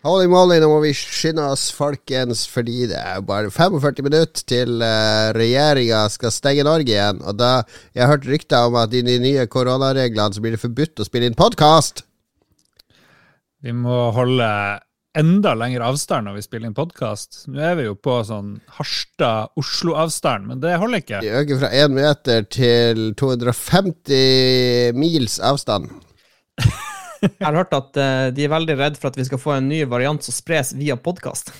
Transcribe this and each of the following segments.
Holy moly, nå må vi skynde oss, folkens, fordi det er bare 45 minutter til uh, regjeringa skal stenge Norge igjen. Og da Jeg har hørt rykter om at i de nye koronareglene så blir det forbudt å spille inn podkast. Vi må holde enda lengre avstand når vi spiller inn podkast. Nå er vi jo på sånn Harstad-Oslo-avstand, men det holder ikke. Vi øker fra én meter til 250 mils avstand. Jeg har hørt at uh, de er veldig redd for at vi skal få en ny variant som spres via podkast.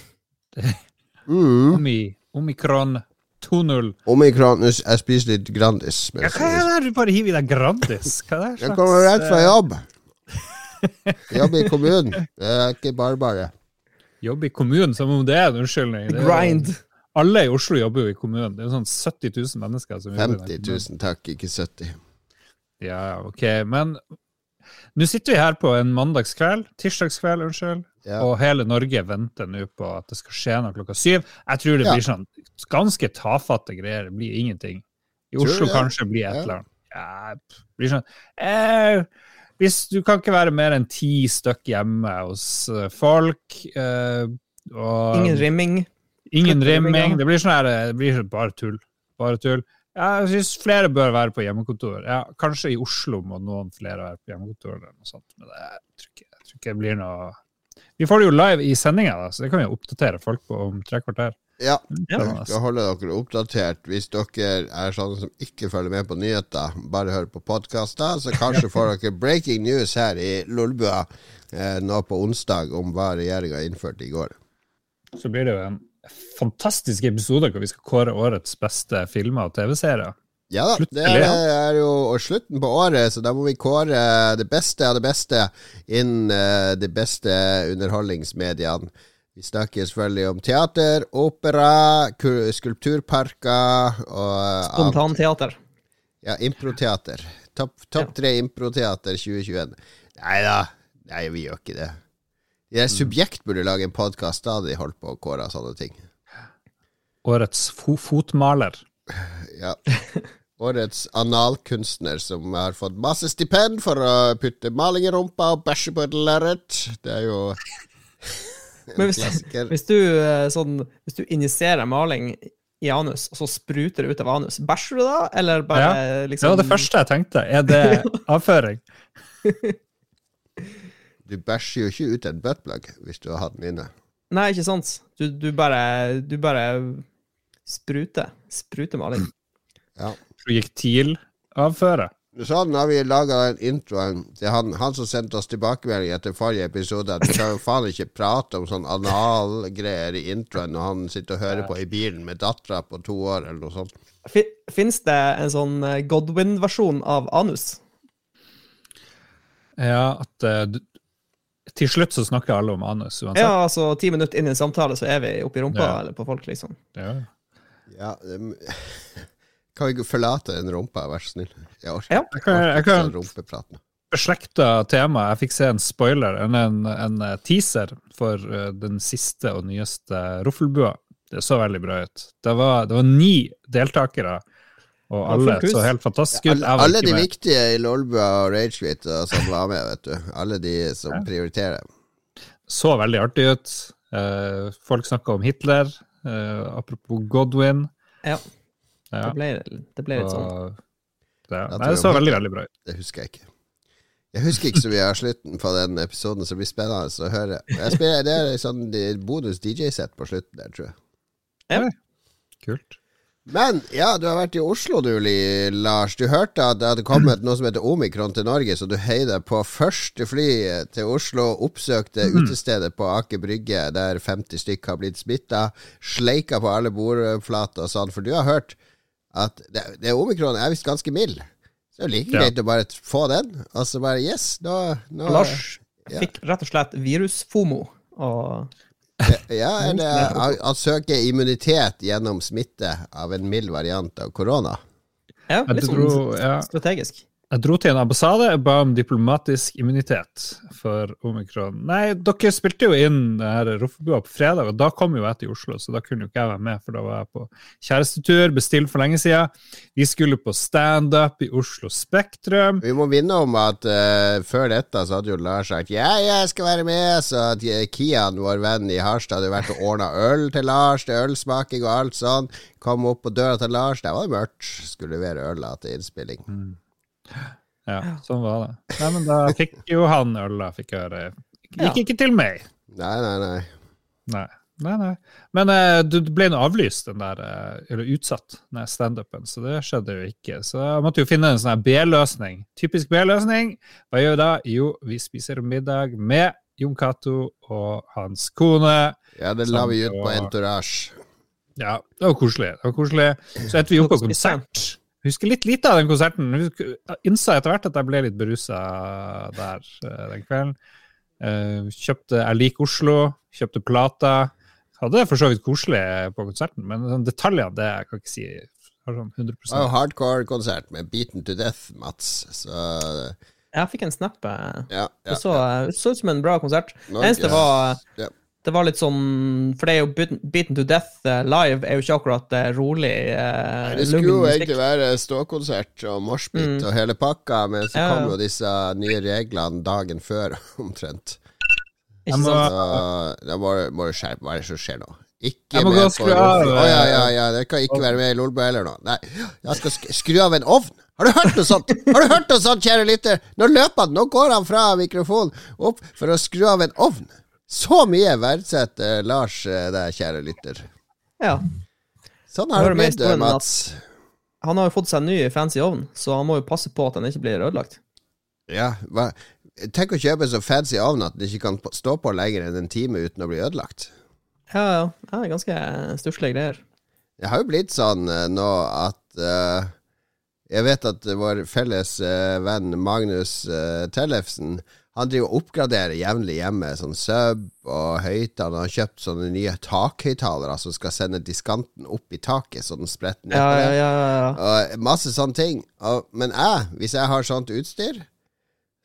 Mm. Omi, omikron 2.0. Omikron Jeg spiser litt Grandis. Ja, hva er det du bare hiver i deg Grandis? Hva er det slags Jeg kommer rett fra jobb. Jobb i kommunen. Det er ikke bare bare. Jobb i kommunen, som om det er en unnskyldning. Det er Grind. Alle i Oslo jobber jo i kommunen. Det er jo sånn 70 000 mennesker som jobber i den 50 000, takk, ikke 70. Ja, ok. Men nå sitter vi her på en mandagskveld, tirsdagskveld, unnskyld, Ja. og hele Norge venter nå på at det skal skje noe klokka syv. Jeg tror det Ja. blir sånn ganske tafatte greier. Det blir ingenting. I Tror Oslo det? kanskje blir et eller annet. Ja, det blir sånn eh, hvis Du kan ikke være mer enn ti stykk hjemme hos eh, folk. Eh, og Ingen rimming. Ingen rimming, rimming. Det blir sånn her, det blir sånn bare tull. Bare tull. Jeg syns flere bør være på hjemmekontor. Ja, kanskje i Oslo må noen flere være på hjemmekontor, eller noe sånt. men det, jeg, tror ikke, jeg tror ikke det blir noe Vi får det jo live i sendinga, så det kan vi oppdatere folk på om tre kvarter. Ja, vi skal holde dere oppdatert. Hvis dere er sånne som ikke følger med på nyheter, bare hører på podkaster, så kanskje får dere breaking news her i Lolbua eh, nå på onsdag om hva regjeringa innførte i går. Så blir det jo en fantastisk episode hvor vi skal kåre årets beste filmer og TV-serier. Ja da, det Sluttelig, er jo slutten på året, så da må vi kåre det beste av det beste innen eh, de beste underholdningsmediene. Vi snakker selvfølgelig om teater, opera, skulpturparker og. Spontanteater. Ja, improteater. Topp top tre improteater 2021. Nei da, nei, vi gjør ikke det. De der Subjekt burde lage en podkast da de holdt på å kåre sånne ting. Årets fo fotmaler. Ja. Årets analkunstner som har fått masse stipend for å putte maling i rumpa og bæsje på et lerret. Det er jo en Men hvis, klassiker. hvis, du, eh, sånn, hvis du injiserer maling i anus, og så spruter det ut av anus, bæsjer du da, eller bare Ja, Det liksom var det første jeg tenkte. Er det avføring? Du bæsjer jo ikke ut en buttplug hvis du har hatt den inne. Nei, ikke sant. Du, du bare Du bare spruter. Spruter maling. Ja. Projektilavføre. Sånn har vi laga den introen til han, han som sendte oss tilbakemelding etter forrige episode. At vi kan jo faen ikke prate om sånn analgreier i introen når han sitter og hører på i bilen med dattera på to år, eller noe sånt. Fins det en sånn eh, Godwin-versjon av anus? Ja, at uh, du, til slutt så snakker alle om anus uansett. Ja, altså ti minutter inn i en samtale, så er vi oppi rumpa Ja. eller på folk, liksom. Ja. Ja, um, kan vi forlate den rumpa, vær så snill? Jeg orker Ja. Jeg kan, jeg kan rumpeprat beslekta tema. Jeg fikk se en spoiler, en, en, en eh, teaser for eh, den siste og nyeste Roffelbua. Det så veldig bra ut. Det var, det var ni deltakere, og alle så helt fantastisk ut. Alle, alle de med. viktige i Lolbua og Ragequit og sånn var med, vet du. Alle de som prioriterer. Så veldig artig ut. Uh, folk snakka om Hitler. Uh, apropos Godwin. Ja. Ja, Det ble, det ble litt sånn. ja. Nei, det så jeg veldig, veldig bra ut. Det husker jeg ikke. Jeg husker ikke så mye av slutten på den episoden, så det blir spennende å høre. Jeg spiller, det er sånn bonus DJ-sett på slutten der, tror jeg. Kult. Men ja, du har vært i Oslo du, Lars. Du hørte at det hadde kommet noe som heter omikron til Norge, så du deg på første fly til Oslo, oppsøkte utestedet på Aker Brygge der 50 stykk har blitt smitta, sleika på alle bordflater og sånn, for du har hørt at det, det omikron er visst ganske mild. Så det er jo like Ja. greit å bare få den, og så bare yes, nå, nå Lars ja. fikk rett og slett virusfomo. Og Ja, eller han, søke søker immunitet gjennom smitte av en mild variant av korona. ja, litt tror, sånn ja, strategisk. Jeg dro til en ambassade og ba om diplomatisk immunitet for omikron. Nei, dere spilte jo inn Roffebua på fredag, og da kom jo jeg til Oslo, så da kunne jo ikke jeg være med, for da var jeg på kjærestetur, bestilt for lenge siden. Vi skulle på standup i Oslo Spektrum. Vi må minne om at uh, før dette så hadde jo Lars sagt ja, jeg skal være med, så at Kian, vår venn i Harstad, hadde vært og ordna øl til Lars, til ølsmaking og alt sånn. Kom opp på døra til Lars, der var det mørkt. Skulle levere øl til innspilling. Mm. Ja, sånn var det. Nei, men da fikk jo han øl, da, fikk jeg høre. Gikk Ja. ikke til meg. Nei, nei, nei. Nei. Nei, nei. Men uh, du ble nå avlyst, den der, uh, eller utsatt, den standupen, så det skjedde jo ikke. Så jeg måtte jo finne en sånn B-løsning. Typisk B-løsning. Hva gjør vi da? Jo, vi spiser middag med Jon Cato og hans kone. Ja, det la vi ut på Entourage. Ja, det var koselig. Det var koselig. Så endte vi opp på konsert. Husker litt lite av den konserten. Jeg innså etter hvert at jeg ble litt berusa der eh, den kvelden. Eh, kjøpte Jeg liker Oslo, kjøpte plata. Hadde det for så vidt koselig på konserten, men detaljer detaljene det jeg kan ikke si har sånn 100 Det var jo hardcore-konsert med Beaten to Death, Mats. Så Jeg fikk en snap. ja. Det ja. så, det så ut som en bra konsert. Norge- eneste var Ja. Det var litt sånn For det er jo Beaten- to Death eh, live er jo ikke akkurat eh, rolig. eh, Nei, Det skulle jo egentlig være ståkonsert og moshpit Mm. og hele pakka, men så Ja, kom jo disse nye reglene dagen før, omtrent. Ikke sant? Så da må, må du skjerpe Hva er det som skjer nå? Ikke Jeg må med gå og på skru av, Å ja, ja, ja, det kan ikke være med i Lolbø heller nå. Nei, jeg skal sk skru av en ovn. Har du hørt noe sånt? Har du hørt noe sånt, kjære lytter? Nå løper han, nå går han fra mikrofonen opp for å skru av en ovn. Så mye verdsetter Lars eh, deg, kjære lytter. Ja. Sånn har det blitt, eh, Mats. Han har jo fått seg en ny fancy ovn, så han må jo passe på at den ikke blir ødelagt. Ja, hva? Tenk å kjøpe en så fancy ovn at den ikke kan stå på lenger enn en time uten å bli ødelagt. Ja, ja. ja det er ganske stusslige greier. Det har jo blitt sånn eh, nå at uh, Jeg vet at vår felles uh, venn Magnus uh, Tellefsen Han driver og oppgraderer jevnlig hjemme, sånn sub og høyttaler. Han har kjøpt sånne nye takhøyttalere som skal sende diskanten opp i taket, så den spretter ned. Ja, ja, ja. Og masse sånne ting. Og, men jeg, hvis jeg har sånt utstyr,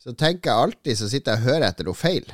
så tenker jeg alltid Så sitter jeg og hører etter noe feil.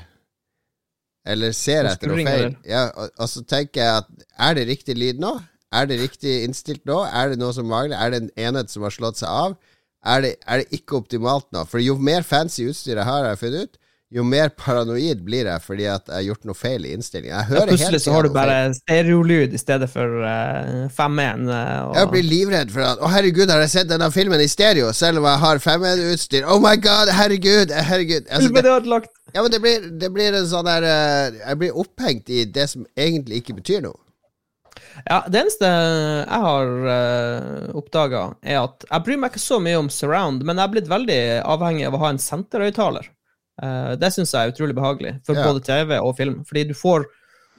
Eller ser etter noe feil. Ja, og, og så tenker jeg at er det riktig lyd nå? Er det riktig innstilt nå? Er det noe som mangler? Er det en enhet som har slått seg av? Er det, er det ikke optimalt nå? For jo mer fancy utstyr jeg har, har funnet ut, jo mer paranoid blir jeg fordi at jeg har gjort noe feil i innstillingen. Jeg Ja, plutselig så har du bare stereolyd i stedet for uh, 5-1. Uh, og- Jeg blir livredd for at Å, herregud, har jeg sett denne filmen i stereo, selv om jeg har 5-1-utstyr? Oh my god, herregud, herregud. Altså, det, ja, men det blir, det blir en sånn der uh, Jeg blir opphengt i det som egentlig ikke betyr noe. Ja, det eneste jeg har uh, oppdaga, er at jeg bryr meg ikke så mye om surround, men jeg er blitt veldig avhengig av å ha en senterhøyttaler. Uh, det syns jeg er utrolig behagelig, for Ja. både TV og film. Fordi du får,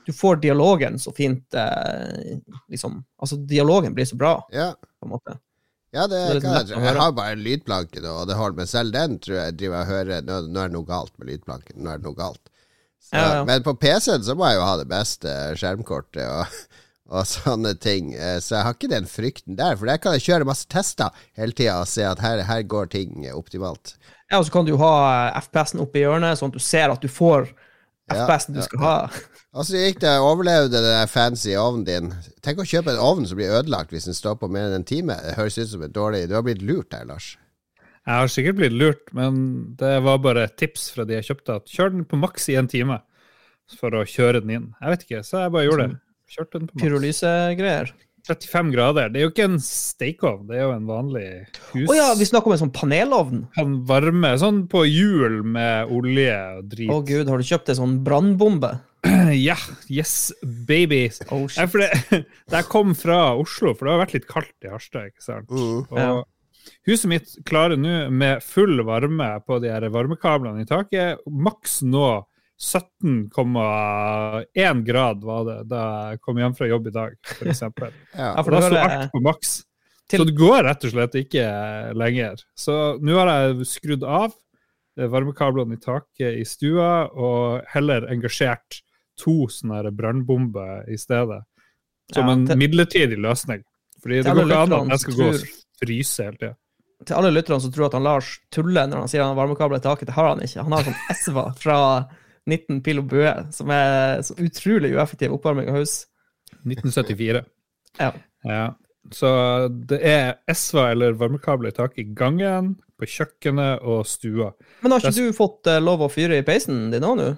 du får dialogen så fint uh, liksom, Altså, dialogen blir så bra, Ja, på en måte. ja det, Det jeg. Jeg har bare en lydplanke, nå, og det holder. meg selv den tror jeg driver og hører nå, nå er det noe galt med lydplanken. Nå er det noe galt. Så, ja. Men på PC-en så må jeg jo ha det beste skjermkortet og, og sånne ting. Eh, Så jeg har ikke den frykten der. For der kan jeg kjøre masse tester hele tida og se at her, her går ting optimalt. Ja, og så kan du ha eh, FPS-en oppe i hjørnet, sånn at du ser at du får FPS-en du ja, skal ha. Og så gikk det, overlevde den fancy ovnen din. Tenk å kjøpe en ovn som blir ødelagt hvis den står på mer enn en time. Det høres ut som en dårlig Du har blitt lurt der, Lars. Jeg har sikkert blitt lurt, men det var bare et tips fra de jeg kjøpte, at kjør den på maks i en time for å kjøre den inn. Jeg vet ikke, så jeg bare gjorde det. Kjørte den på maks. Pyrolysegreier. 35 grader. Det er jo ikke en stekeovn, det er jo en vanlig hus. Å ja, vi snakker om en sånn panelovn. Kan varme sånn på hjul med olje og drit. Å gud, har du kjøpt en sånn brannbombe? Ja, yes, baby. Oh, shit. shit. for det, jeg kom fra Oslo, for det har vært litt kaldt i Harstad, ikke sant. Uh. Og Ja. huset mitt klarer nå med full varme på de her varmekablene i taket, maks nå 17,1 grad var det da jeg kom hjem fra jobb i dag, eksempel. Ja. Ja, for da sto alt på maks. til- Så det går rett og slett ikke lenger. Så nå har jeg skrudd av varmekablene i taket i stua, og heller engasjert to sånne brannbomber i stedet. Som Ja, en midlertidig løsning. Fordi det går ikke an at jeg skal gå og fryse hele tida. til alle lytterne som tror at han Lars tuller når han sier han har varmekabler i taket, det har han ikke. Han har sånn Esva fra 19 pil og bue, som er så utrolig ueffektiv oppvarming av hus. 1974. Ja. Ja. Så det er Esva eller varmekabler i taket i gangen, på kjøkkenet og stua. Men har ikke du fått eh, lov å fyre i peisen din òg nå?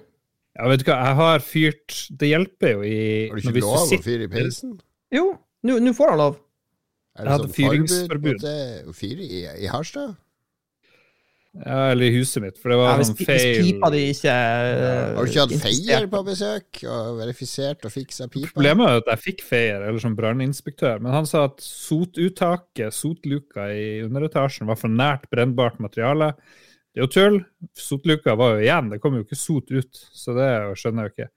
Ja, vet du hva, jeg har fyrt Det hjelper jo i Har du ikke lov å sitter- fyre i peisen? Jo, nå får han lov. Er Jeg hadde sånn forbud fyringsforbud. det å fyre i, i Harstad? Ja, eller i huset mitt, for det var Ja, hvis, sånn hvis feil pipa di ikke eh, Har du ikke hatt feier på besøk og verifisert og fiksa pipa? Problemet er at jeg fikk feier, eller som branninspektør, men han sa at sotuttaket, sotluka i underetasjen, var for nært brennbart materiale. Det er jo tull. Sotluka var jo igjen, det kom jo ikke sot ut, så det skjønner jeg jo ikke.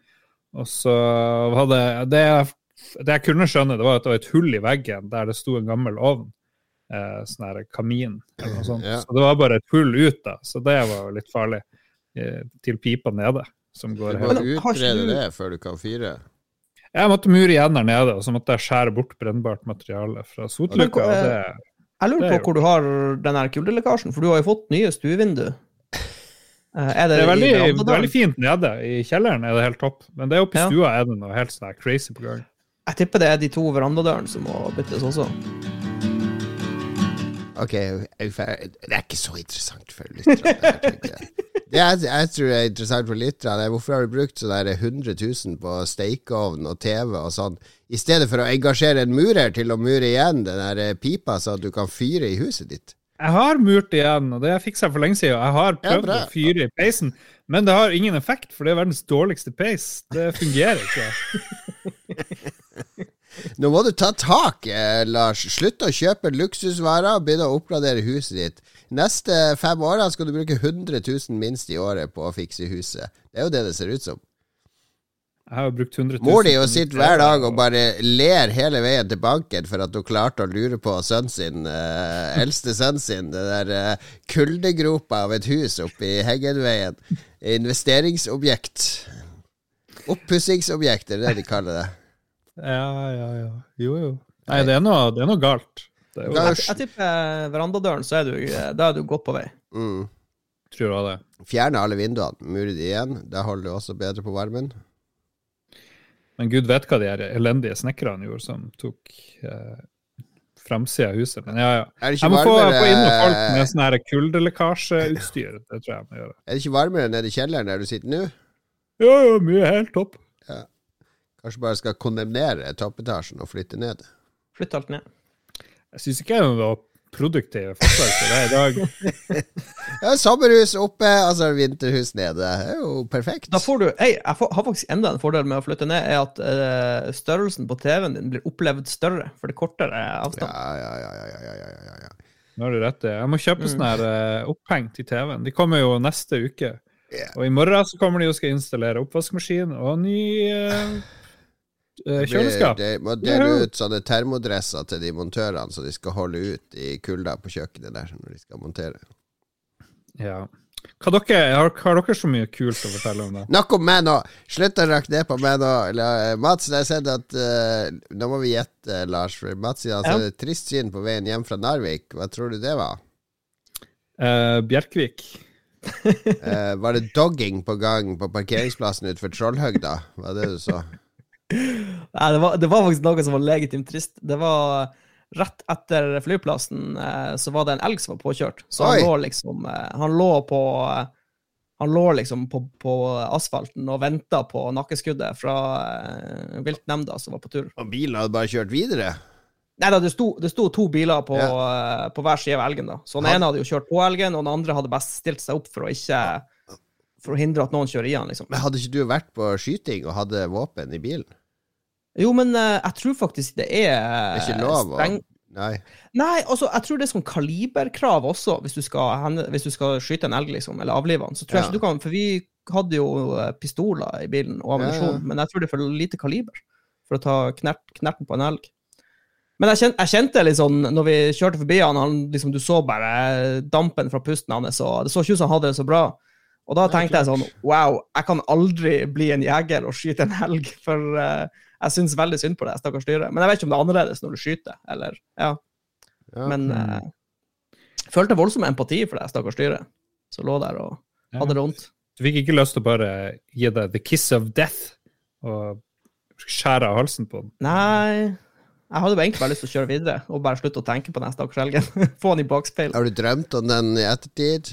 Og så var det det, det jeg kunne skjønne, det var at det var et hull i veggen der det sto en gammel ovn. Eh, sånn kamin eller noe sånt. Ja. Så det var bare et hull ut, da. Så det var jo litt farlig. Eh, til pipa nede, som går Du må utrede du- det før du kan fyre. jeg måtte mure igjen der nede, og så måtte jeg skjære bort brennbart materiale fra sotluka. Men, og eh, det, Jeg lurer Det er på hvor du har den her kuldelekkasjen, for du har jo fått nye stuevindu. Eh, Er det, det er veldig, veldig fint nede. I kjelleren er det helt topp. Men det er oppe i Ja. stua er det noe helt sånn crazy på gang. Jeg tipper det er de to verandadørene som må byttes også. Ok, det er ikke så interessant for lytterne. det jeg. Det jeg, tror er interessant for lytterne, er hvorfor har du brukt sånn der 100 000 på stekeovn og TV og sånn, i stedet for å engasjere en murer til å mure igjen den der eh, pipa, så at du kan fyre i huset ditt? Jeg har murt igjen, og det fiksa jeg for lenge siden. Jeg har prøvd ja, å fyre i peisen, men det har ingen effekt, for det er verdens dårligste peis. Det fungerer ikke. Nå må du ta tak, eh, Lars. Slutt å kjøpe luksusvarer og begynne å oppgradere huset ditt. Neste fem årene skal du bruke 100 000 minst i året på å fikse huset. Det er jo det det ser ut som. Jeg har jo brukt 100 000. Mor di sitter hver dag og bare ler hele veien til banken for at hun klarte å lure på sønnen sin, eh, eldste sønnen sin, det der eh, kuldegropa av et hus oppe i Heggenveien. Investeringsobjekt. Oppussingsobjekt, er det det de kaller det. Ja, ja, ja. Jo, jo. Nei, det er noe, det er noe galt. Det er jo, Jeg, jeg tipper eh, verandadøren, så er du, eh, da er du godt på vei. Mm. tror jeg det. Fjerne alle vinduene, mure de igjen. Da holder du også bedre på varmen. Men gud vet hva de her elendige snekkerne gjorde som tok eh, framsida av huset. Men ja, ja. Er det Jeg må få, varmere, få inn noen folk med sånn kuldelekkasjeutstyr. Det tror jeg jeg må gjøre. er det ikke varmere nede i kjelleren der du sitter nå? Ja, ja, mye helt topp. Kanskje bare skal kondemnere toppetasjen og flytte ned? Flytte alt ned. Jeg syns ikke det var produktive forslag til deg i dag. ja, sommerhus oppe, altså vinterhus nede. Det er jo perfekt. Da får du, ei, jeg har faktisk enda en fordel med å flytte ned, er at uh, størrelsen på TV-en din blir opplevd større, for det kortere avstand. Ja, ja, ja, ja, ja, ja, ja. Nå har du rett. Jeg må kjøpe mm. sånn her eh, uh, opphengt i TV-en. De kommer jo neste uke. Yeah. Og i morgen så kommer de og skal installere oppvaskmaskin og ny uh, kjøleskap. Det, det må dele ut sånne termodresser til de montørene, så de skal holde ut i kulda på kjøkkenet der når de skal montere. Ja. Hva dere, har, har dere så mye kult å fortelle om det? Nok om meg nå! Slutt å rakke ned på meg nå. Eh, Mats, jeg har sett at uh, Nå må vi gjette, Lars. For Mats sier altså, Ja. trist syn på veien hjem fra Narvik. Hva tror du det var? Uh, Bjerkvik. uh, var det dogging på gang på parkeringsplassen utenfor Trollhøgda? Var det du så? Nei, det var, det var faktisk noe som var legitimt trist. Det var rett etter flyplassen, eh, så var det en elg som var påkjørt. Så Oi. han lå liksom eh, Han lå på han lå liksom på, på asfalten og venta på nakkeskuddet fra eh, viltnemnda som var på tur. Og bilen hadde bare kjørt videre? Nei da, det sto, det sto to biler på, Ja. på hver side av elgen. da. Så den Han- ene hadde jo kjørt på elgen, og den andre hadde best stilt seg opp for å ikke for å hindre at noen kjører i han, liksom. Men hadde ikke du vært på skyting og hadde våpen i bilen? Jo, men uh, jeg tror faktisk det er Det er ikke lov å streng... Nei. Nei, altså, jeg tror det er sånn kaliberkrav også, hvis du skal, hende- hvis du skal skyte en elg, liksom, eller avlive den. Så tror jeg ikke du kan, For vi hadde jo eh, pistoler i bilen og ammunisjon, Ja, ja. men jeg tror det er for lite kaliber for å ta knert, knerten på en elg. Men jeg kjente, jeg kjente litt sånn, når vi kjørte forbi han, han liksom, du så bare dampen fra pusten hans, og det så ikke ut som han hadde det så bra. Og da tenkte jeg sånn Wow, jeg kan aldri bli en jeger og skyte en helg, for uh, jeg syns veldig synd på det stakkars dyret. Men jeg vet ikke om det er annerledes når du skyter, eller Ja. Ja. Men uh, eh, Følte voldsom empati for det stakkars dyret som lå der og hadde det vondt. Du fikk ikke lyst til å bare gi deg the kiss of death og skjære av halsen på den? Nei Jeg hadde jo egentlig bare lyst til å kjøre videre og bare slutte å tenke på den stakkars elgen. Få den i bakspeilet. Har du drømt om den i ettertid?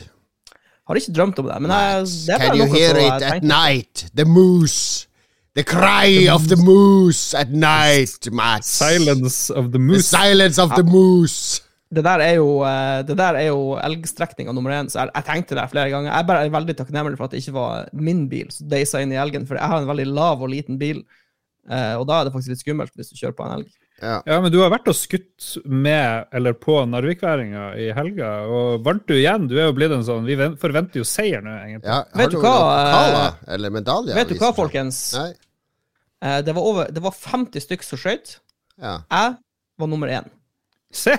Har ikke drømt om det, men jeg, det er Can bare you noe hear som it jeg at tenker night? The moose! The cry of the moose at night, Mats! Silence of the The moose. silence of the moose! Det der er jo, eh, det der er jo elgstrekninga nummer én, så jeg, jeg tenkte det flere ganger. Jeg er bare veldig takknemlig for at det ikke var min bil som deisa inn i elgen, for jeg har en veldig lav og liten bil, eh, og da er det faktisk litt skummelt hvis du kjører på en elg. Ja. Ja, men du har vært og skutt med eller på Narvikværinga i helga, og vant du igjen? Du er jo blitt en sånn Vi forventer jo seier nå, egentlig. Ja, Vet har du du hva, Kala, eh, eller medalje, Vet du hva, folkens? Nei? Eh, Det var, over, det var 50 stykk som skøyt. Ja. Jeg var nummer én. Se!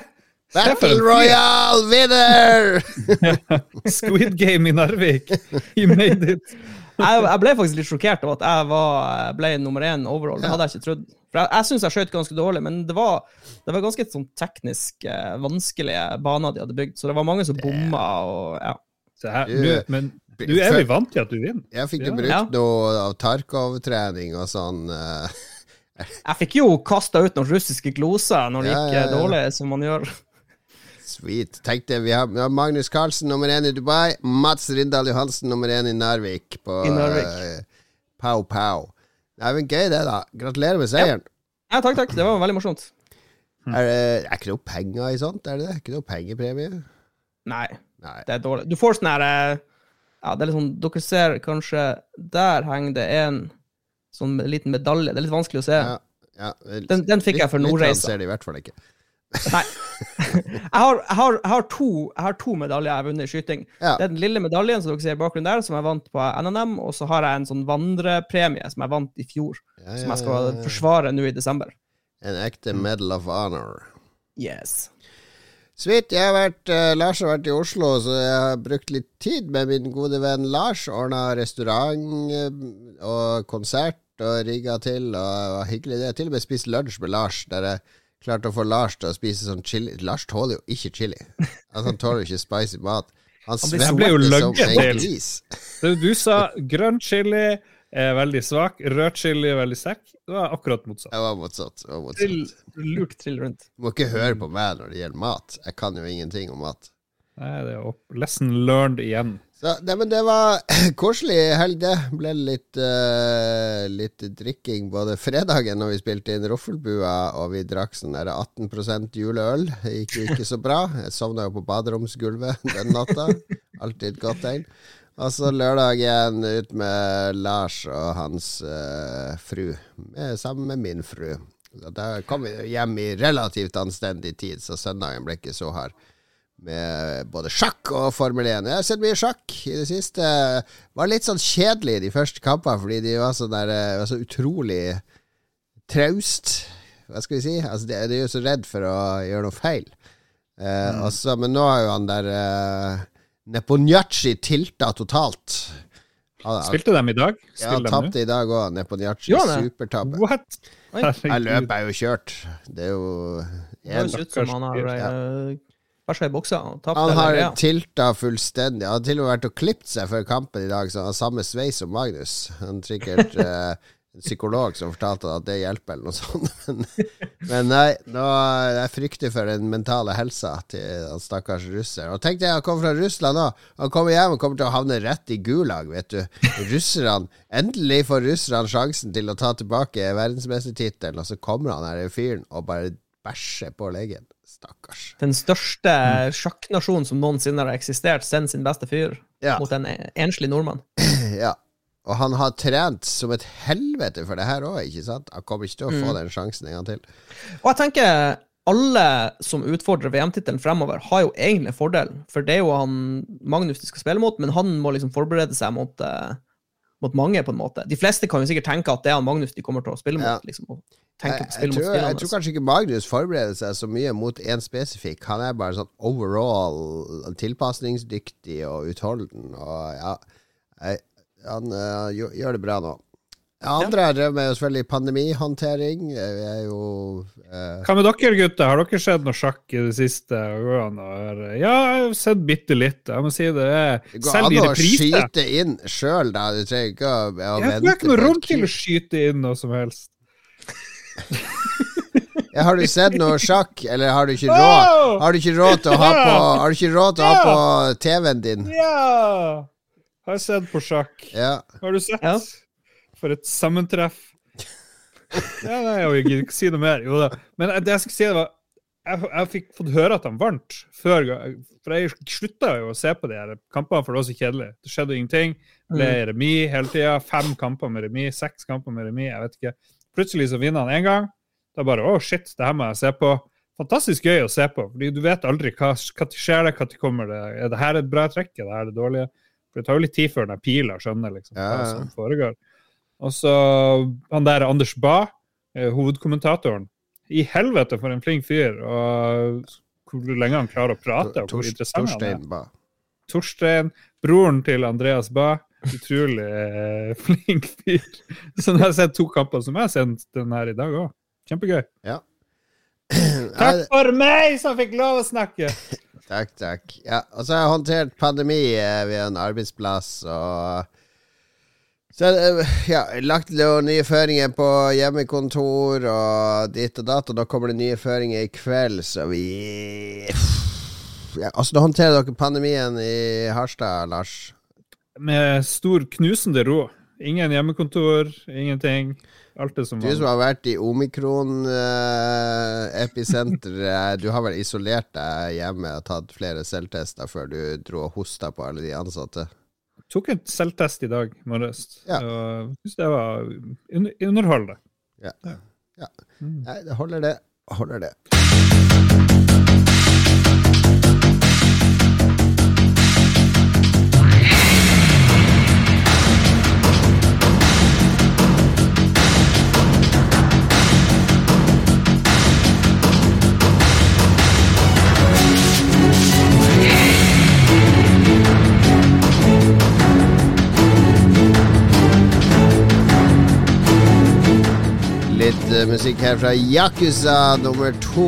Battle Royal! Royale winner! Squid Game i Narvik! You made it! Jeg, jeg ble faktisk litt sjokkert over at jeg var, ble nummer én overall. Det hadde jeg ikke trodd. For jeg, jeg syns jeg skjøt ganske dårlig, men det var, det var ganske sånn teknisk eh, vanskelige baner de hadde bygd, så det var mange som bomma og ja. Se her, Du- men du er vi vant til at du vinner. Jeg fikk jo brukt Ja. noe av Tarkov-trening og sånn. eh, Jeg fikk jo kasta ut noen russiske gloser når det gikk ja, eh, ja. dårlig, som man gjør. Sweet. Tenk det, vi har, vi har Magnus Carlsen nummer én i Dubai. Mats Rindal Johansen nummer én i Narvik. På I Narvik. eh, Pow Pow. Jo gøy, det, da. Gratulerer med seieren. Ja, takk, takk. Det var veldig morsomt. Er det er ikke noe penger i sånt? Er det det? Ikke noe pengepremie? Nei, Nei. det er dårlig. Du får sånn her eh, Ja, det er litt sånn Dere ser kanskje Der henger det en sånn liten medalje. Det er litt vanskelig å se. Ja, ja. Den, den fikk jeg for Nordreisa. ser det i hvert fall ikke. Nei. jeg, har, jeg, har, jeg, har to, jeg har to medaljer jeg har vunnet i skyting. Ja. Det er den lille medaljen som dere ser i bakgrunnen der, som jeg vant på NNM, og så har jeg en sånn vandrepremie som jeg vant i fjor, Ja, som jeg skal ja, ja. forsvare nå i desember. En ekte Medal of Honor. Yes. Sweet. Jeg har vært, eh, Lars har vært i Oslo, så jeg har brukt litt tid med min gode venn Lars. Ordna restaurant eh, og konsert og rigga til, og det var hyggelig. Jeg har til og med spist lunsj med Lars, der jeg klarte å få Lars til å spise sånn chili. Lars tåler jo ikke chili. Altså, han tåler jo ikke spicy mat. Han svetter som en gris. Du sa grønn chili er veldig svak, rød chili er veldig sekk. Det var akkurat motsatt. Det var motsatt. Det var Trill, motsatt. lurt trill rundt. Du må ikke høre på meg når det gjelder mat. Jeg kan jo ingenting om mat. Nei, det er opp. lesson learned igjen. Så, nei, men det var koselig helg, det. Ble litt, uh, litt drikking både fredagen når vi spilte inn Roffelbua, og vi drakk sånn der 18 juleøl. Det gikk jo ikke så bra. Jeg sovna jo på baderomsgulvet den natta. Alltid et godt tegn. Og så lørdagen ut med Lars og hans uh, fru, sammen med min fru. Da kom vi hjem i relativt anstendig tid, så søndagen ble ikke så hard med både sjakk og Formel 1. Jeg har sett mye sjakk i det siste. Var litt sånn kjedelig de første kampene, fordi de var, sånn der, eh, var så utrolig traust. Hva skal vi si? Altså, de, de er jo så redd for å gjøre noe feil. Eh, også, men nå har jo han der eh, Neponjachi tilta totalt. Han, Spilte dem i dag? ja, han Spiller tapte i dag òg, Neponjachi. Ja, det? Supertabbe. Herregud. løpet er jo kjørt. Det er jo Det høres ut som han har Ja. Uh, bæsja i buksa Han har tilta fullstendig. Han har til og med vært og klippet seg før kampen i dag, så han har samme sveis som Magnus. Han er sikkert eh, en psykolog som fortalte at det hjelper, eller noe sånt. Men, men nei, nå, jeg frykter for den mentale helsa til den stakkars russer. Og tenk deg, han kommer fra Russland òg. Han kommer hjem og kommer til å havne rett i Gulag, vet du. Russerne Endelig får russerne sjansen til å ta tilbake verdensmestertittelen, og så kommer han her fyren og bare bæsjer på leggen. Stakkars. Den største sjakknasjonen som noensinne har eksistert, sender sin beste fyr Ja. mot en enslig nordmann. Ja. Og han har trent som et helvete for det her òg, ikke sant? Han kommer ikke til å få den sjansen en gang til. Og jeg tenker alle som utfordrer VM-tittelen fremover, har jo egentlig en fordel. For det er jo han Magnus de skal spille mot, men han må liksom forberede seg mot, eh, mot mange, på en måte. De fleste kan jo sikkert tenke at det er Magnus de kommer til å spille mot. Ja. liksom, og Jeg, tenke på å jeg, mot tror, jeg tror kanskje ikke Magnus forbereder seg så mye mot én spesifikk. Han er bare sånn overall tilpasningsdyktig og utholden. Og ja, jeg, han uh, gjør det bra nå. Andre har drevet med selvfølgelig pandemihåndtering. Vi er jo eh, Hva med dere, gutter? Har dere sett noe sjakk i det siste? Ja, jeg har sett bitte litt. Jeg må si det. er Det går Selv an å skyte inn sjøl, da. Du trenger ikke å, å Jeg vente har ikke noe rom til å skyte inn noe som helst. Ja, har du sett noe sjakk, eller har du ikke råd? Har du ikke råd til å ha på Har du ikke råd til å ha på TV-en din? Ja! Har sett på sjakk. Ja. Har du sett? Ja. For et sammentreff. Ja, nei, jeg gidder ikke si noe mer. Jo da. Men det jeg skulle si, det var Jeg, jeg fikk fått høre at han vant før For jeg slutta jo å se på de her kampene, for det var så kjedelig. Det skjedde ingenting. Ble remis hele tida. Fem kamper med remis, seks kamper med remis, jeg vet ikke. Plutselig så vinner han én gang. Da bare Å, shit, det her må jeg se på. Fantastisk gøy å se på, fordi du vet aldri hva som skjer det, når kommer det Er det her et bra trekk, er det her det dårlige? For det tar jo litt tid før den pila skjønner liksom, Ja, hva som foregår. Og så han der Anders Ba, eh, hovedkommentatoren. I helvete, for en flink fyr. Og hvor lenge han klarer å prate. og hvor interessant han er. Torstein ba. Torstein, broren til Andreas Ba. Utrolig eh, flink fyr. Så nå har jeg sett to kamper som jeg har sendt den her i dag òg. Kjempegøy. Ja. Takk for meg som fikk lov å snakke! Takk, takk. Ja, og så har jeg håndtert pandemi via ved en arbeidsplass og så jeg ja, lagt nye føringer på hjemmekontor og ditt og datt, og da kommer det nye føringer i kveld, så vi ja, Altså, da håndterer dere pandemien i Harstad, Lars? Med stor, knusende ro. Ingen hjemmekontor, ingenting. Alt det som Du som har vært i omikron-episenteret, du har vel isolert deg hjemme og tatt flere selvtester før du dro og hosta på alle de ansatte? Tok en selvtest i dag morges. Ja. Og syns det var un underholdende. Ja. Ja. ja. Mm. Nei, det holder, det. Holder det. Musikk her fra Yakuza nummer to.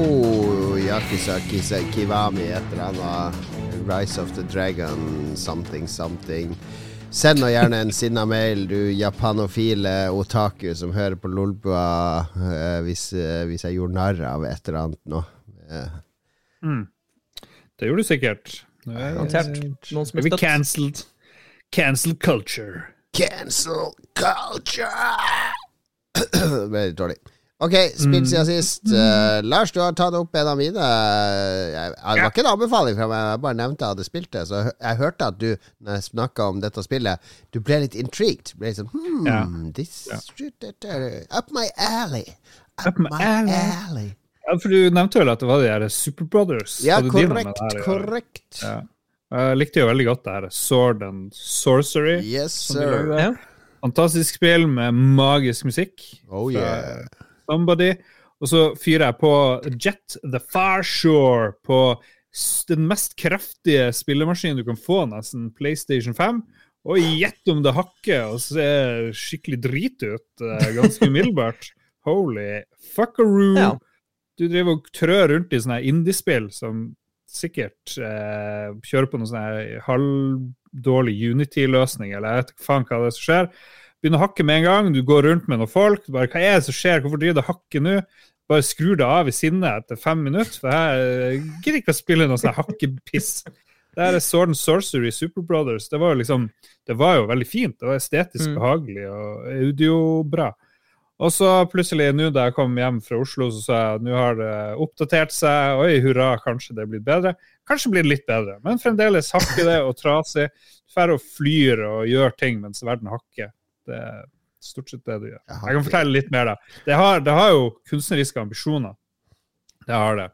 Yakuza Kisa Kiwami, et eller annet. Rise of the Dragon, something, something. Send nå gjerne en sinna mail, du japanofile otaku som hører på Lolbua, eh, hvis, eh, hvis jeg gjorde narr av et eller annet nå. Mm. Det gjorde du sikkert. Er- Garantert. Noen som er støtt. cancelled. Cancel culture. Cancel culture! litt dårlig. Ok, spilt siden sist. Uh, Lars, du har tatt opp en av mine. jeg, det var ikke en anbefaling fra meg, jeg bare nevnte jeg hadde spilt det. Så jeg, jeg hørte at du, når jeg snakka om dette spillet, du ble litt intrigued. Ble litt sånn hmm, Ja. this Ja. uh, Up my alley. Up, Up my my alley. alley. Ja, for du nevnte vel at det var de her Super Brothers? Ja, Hadde de med korrekt. det her? Korrekt. Ja. Jeg likte jo veldig godt det her Sword and Sorcery. Yes, sir. Ja. Fantastisk spill med magisk musikk. Oh yeah. Somebody. Og så fyrer jeg på Jet the Far Shore på den mest kraftige spillemaskinen du kan få, nesten PlayStation 5. Og gjett om det hakker og ser skikkelig drit ut eh, ganske umiddelbart. Holy fuckaroo. Ja. Du driver og trør rundt i sånne indiespill som sikkert eh, kjører på noen sånne halvdårlig Unity-løsning, eller jeg vet ikke faen hva det er som skjer. Begynner å hakke med en gang, du går rundt med noen folk. du Bare, hva er det som skjer? Hvorfor driver det og hakker nå? Bare skrur det av i sinne etter fem minutter. For jeg gidder ikke å spille noe sånn hakkepiss. Det her er Sword and Sorcery Super Brothers. Det var jo liksom Det var jo veldig fint. Det var estetisk Mm. behagelig og audiobra. Og så plutselig, nå da jeg kom hjem fra Oslo, så sa jeg nå har det oppdatert seg. Oi, hurra, kanskje det blir bedre. Kanskje blir det litt bedre, men fremdeles hakker det og trasig. Drar og flyr og gjør ting mens verden hakker. Det er stort sett det du gjør. Jeg kan fortelle litt mer, da. Det har, det har jo kunstneriske ambisjoner. Det har det.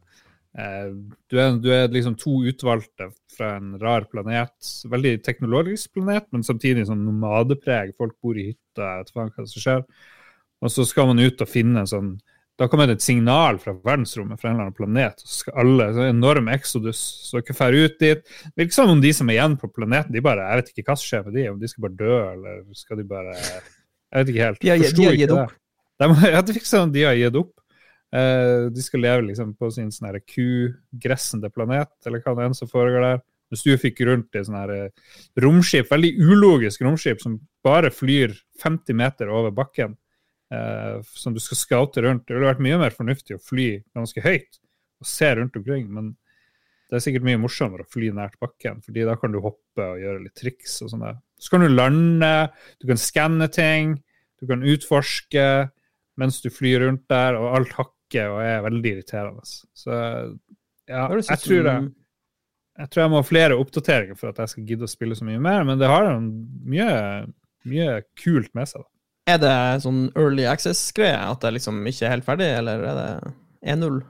Eh, Du er, du er liksom to utvalgte fra en rar planet. Veldig teknologisk planet, men samtidig sånn nomadepreg. Folk bor i hytta, vet faen hva som skjer. Og så skal man ut og finne en sånn Da kommer det et signal fra verdensrommet fra en eller annen planet. Så skal alle, så en enorm exodus, så dere drar ut dit. Det virker som om de som er igjen på planeten, de bare Jeg vet ikke hva som skjer med de, om de skal bare dø, eller skal de bare Jeg vet ikke helt. De har, de har ikke opp. det. De, ja, det virker som om de har gitt opp. Uh, de skal leve liksom på sin sånn kugressende planet, eller hva det enn som foregår der. Hvis du fikk rundt i sånn her eh, romskip, veldig ulogisk romskip, som bare flyr 50 meter over bakken, eh, som du skal scoute rundt. Det ville vært mye mer fornuftig å fly ganske høyt og se rundt omkring, men det er sikkert mye morsommere å fly nært bakken, fordi da kan du hoppe og gjøre litt triks og sånn der. Så kan du lande, du kan skanne ting, du kan utforske mens du flyr rundt der, og alt hakker og er veldig irriterende. Så ja, jeg tror, det jeg tror jeg må ha flere oppdateringer for at jeg skal gidde å spille så mye mer, men det har mye, mye kult med seg. da. Er det sånn early access-greie? At det liksom ikke er helt ferdig, eller er det 1-0?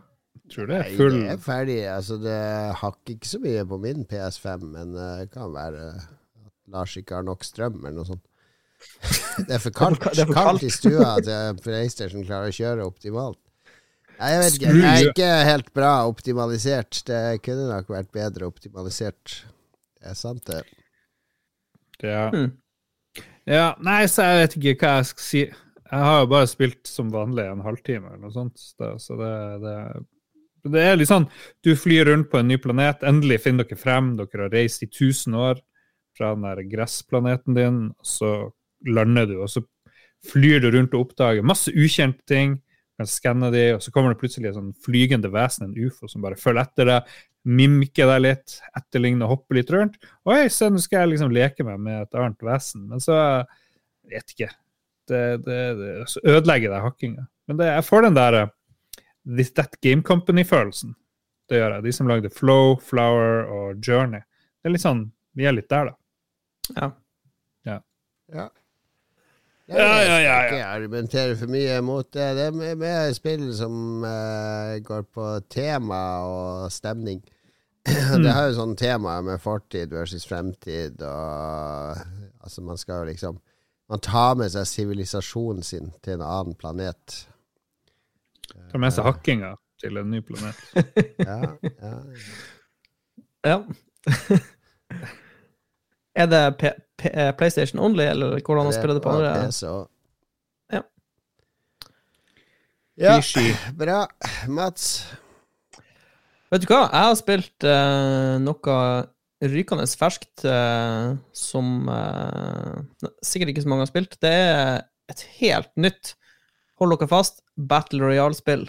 Jeg tror det Nei, er full det er ferdig. Altså, det hakker ikke så mye på min PS5, men eh, det kan være at Lars ikke har nok strøm, eller noe sånt. Det er for kaldt, Det er for kaldt kaldt. i stua til PlayStation klarer å kjøre optimalt. Nei, jeg vet ikke. Det er ikke helt bra optimalisert. Det kunne nok vært bedre optimalisert. Det er sant, det. Ja. Hmm. Ja. Nei, så jeg vet ikke hva jeg skal si. Jeg har jo bare spilt som vanlig en halvtime eller noe sånt, så- det, det det er litt sånn, Du flyr rundt på en ny planet, endelig finner dere frem. Dere har reist i 1000 år fra den der gressplaneten din, så lander du, og så flyr du rundt og oppdager masse ukjente ting. Kan skanne de, og så kommer det plutselig et sånn flygende vesen, en ufo, som bare følger etter deg, mimker deg litt, etterligne, hoppe litt rundt. Oi, se, nå skal jeg liksom leke meg med et annet vesen. Men så vet ikke. Det, det, det så ødelegger deg hakkinga. Men det, jeg får den der eh, This That Game Company-følelsen. Det gjør jeg. De som lagde Flow, Flower og Journey. Det er litt sånn, Vi er litt der, da. Ja. Ja. Ja, ja, ja, ja. Ikke argumentere for mye mot det. Det er med spill som uh, går på tema og stemning. Det er jo sånn tema med fortid versus fremtid, og altså man skal jo liksom Man tar med seg sivilisasjonen sin til en annen planet. Tar med seg hakkinga til en ny planet. Ja, ja. ja. er det P P eh, PlayStation only, eller hvordan man spiller det på andre? PC. Ja. Ja, bra. Mats? Vet du hva? Jeg har spilt uh, noe rykende ferskt uh, som uh, sikkert ikke så mange har spilt. Det er et helt nytt, hold dere fast, Battle Royale-spill.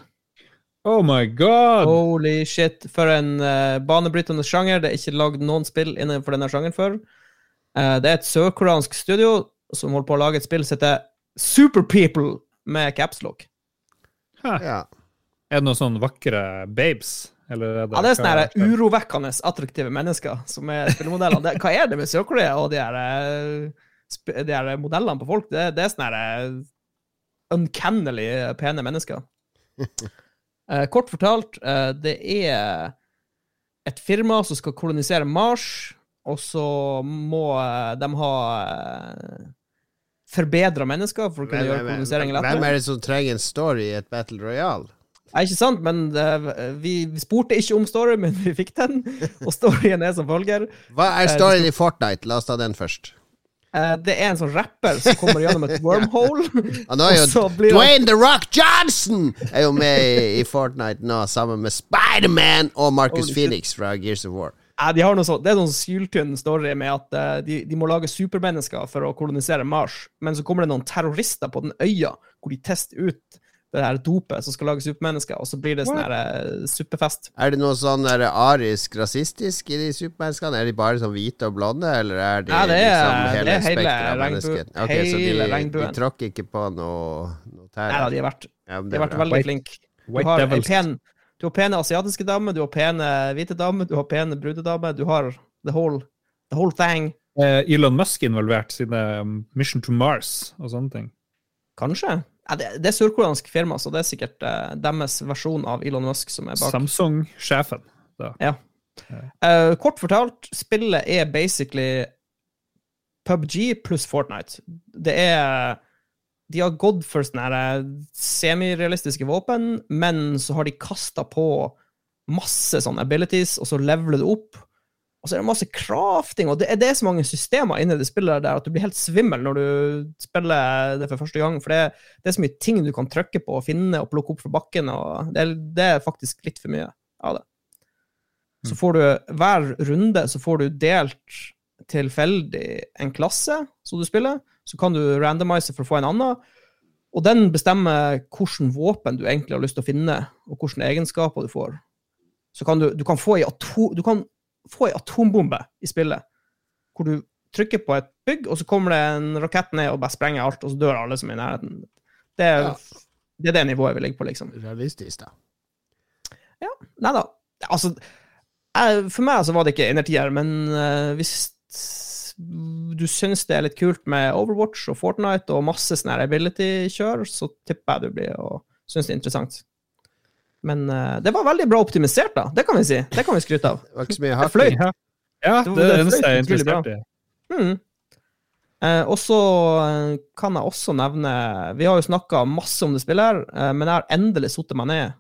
Oh my god! Holy shit, for en uh, banebrytende sjanger. Det er ikke lagd noen spill innenfor denne sjangeren før. Uh, det er et sørkoreansk studio som holder på å lage et spill som heter Super People med capslock. Ja. Er det noen sånne vakre babes? Eller er det Ja, det er sånne her urovekkende attraktive mennesker som er spillemodellene. Det, hva er det med Sør-Korea og de her, eh, de her modellene på folk? Det, det er sånne her eh, uncannily pene mennesker. Eh, kort fortalt, eh, det er et firma som skal kolonisere Mars, og så må eh, de ha uh, forbedra mennesker for å kunne gjøre koloniseringen hvem er det som trenger en story i et Battle Royale? Nei, ikke sant, men uh, vi, spurte ikke om story, men vi fikk den. Og storyen er som følger. Hva er storyen storyen i Fortnite? La oss ta den først. Uh, det er en sånn rapper som kommer gjennom et wormhole. Ja, Og så jo han- Dwayne The Rock Johnson er jo med i, i Fortnite nå, sammen med Spiderman og Marcus oh. Phoenix fra Gears of War. Nei, de har noe sånt, det er sånn syltynn story med at uh, de, de må lage supermennesker for å kolonisere Mars, men så kommer det noen terrorister på den øya hvor de tester ut det her dopet som skal lage supermennesker, og så blir det sånn her superfest. suppefest. Er det noe sånn der arisk rasistisk i de supermenneskene? Er de bare sånn hvite og blonde, eller er de Ja, det er- liksom det hele er hele spekteret av mennesket? Okay, hele så de, de tråkker ikke på noe, noe tær? Nei da, de har vært, Ja, de har vært veldig flinke. Du har, pen, du har pene asiatiske damer, du har pene hvite damer, du har pene brudedamer, du har the whole, the whole thing. Er Elon Musk involvert siden det um, Mission to Mars og sånne ting? Kanskje? Ja, det, det er sørkoreansk firma, så det er sikkert eh, deres versjon av Elon Musk som er bak. Samsung-sjefen. da. Ja. Eh, kort fortalt, spillet er basically PubG pluss Fortnite. Det er De har gått for sånne eh, semirealistiske våpen, men så har de kasta på masse sånne abilities, og så leveler du opp. Og så er det masse crafting, og det er, det er så mange systemer inni det spillet der at du blir helt svimmel når du spiller det for første gang. For det, det er så mye ting du kan trykke på og finne og plukke opp fra bakken, og det, det er faktisk litt for mye av det. Så får du hver runde så får du delt tilfeldig en klasse som du spiller. Så kan du randomise for å få en annen. Og den bestemmer hvilken våpen du egentlig har lyst til å finne, og hvilke egenskaper du får. Så kan du, du kan få i ato, du kan få ei atombombe i spillet, hvor du trykker på et bygg, og så kommer det en rakett ned og bare sprenger alt, og så dør alle som er i nærheten. Det er, Ja. det, er det nivået vi ligger på, liksom. Realistisk, da. Nei da. Altså, jeg, for meg så var det ikke innertier, men uh, hvis du syns det er litt kult med Overwatch og Fortnite og masse sånn ability-kjør, så tipper jeg du blir og synes det er interessant. Men uh, det var veldig bra optimisert, da. Det kan vi si. Det kan vi skryte av. Det var ikke så mye Det hakk. fløy. Ja, ja Det det det eneste jeg er interessert i. Mm. Eh, og så eh, kan jeg også nevne Vi har jo snakka masse om det spillet, her, eh, men jeg har endelig satt meg ned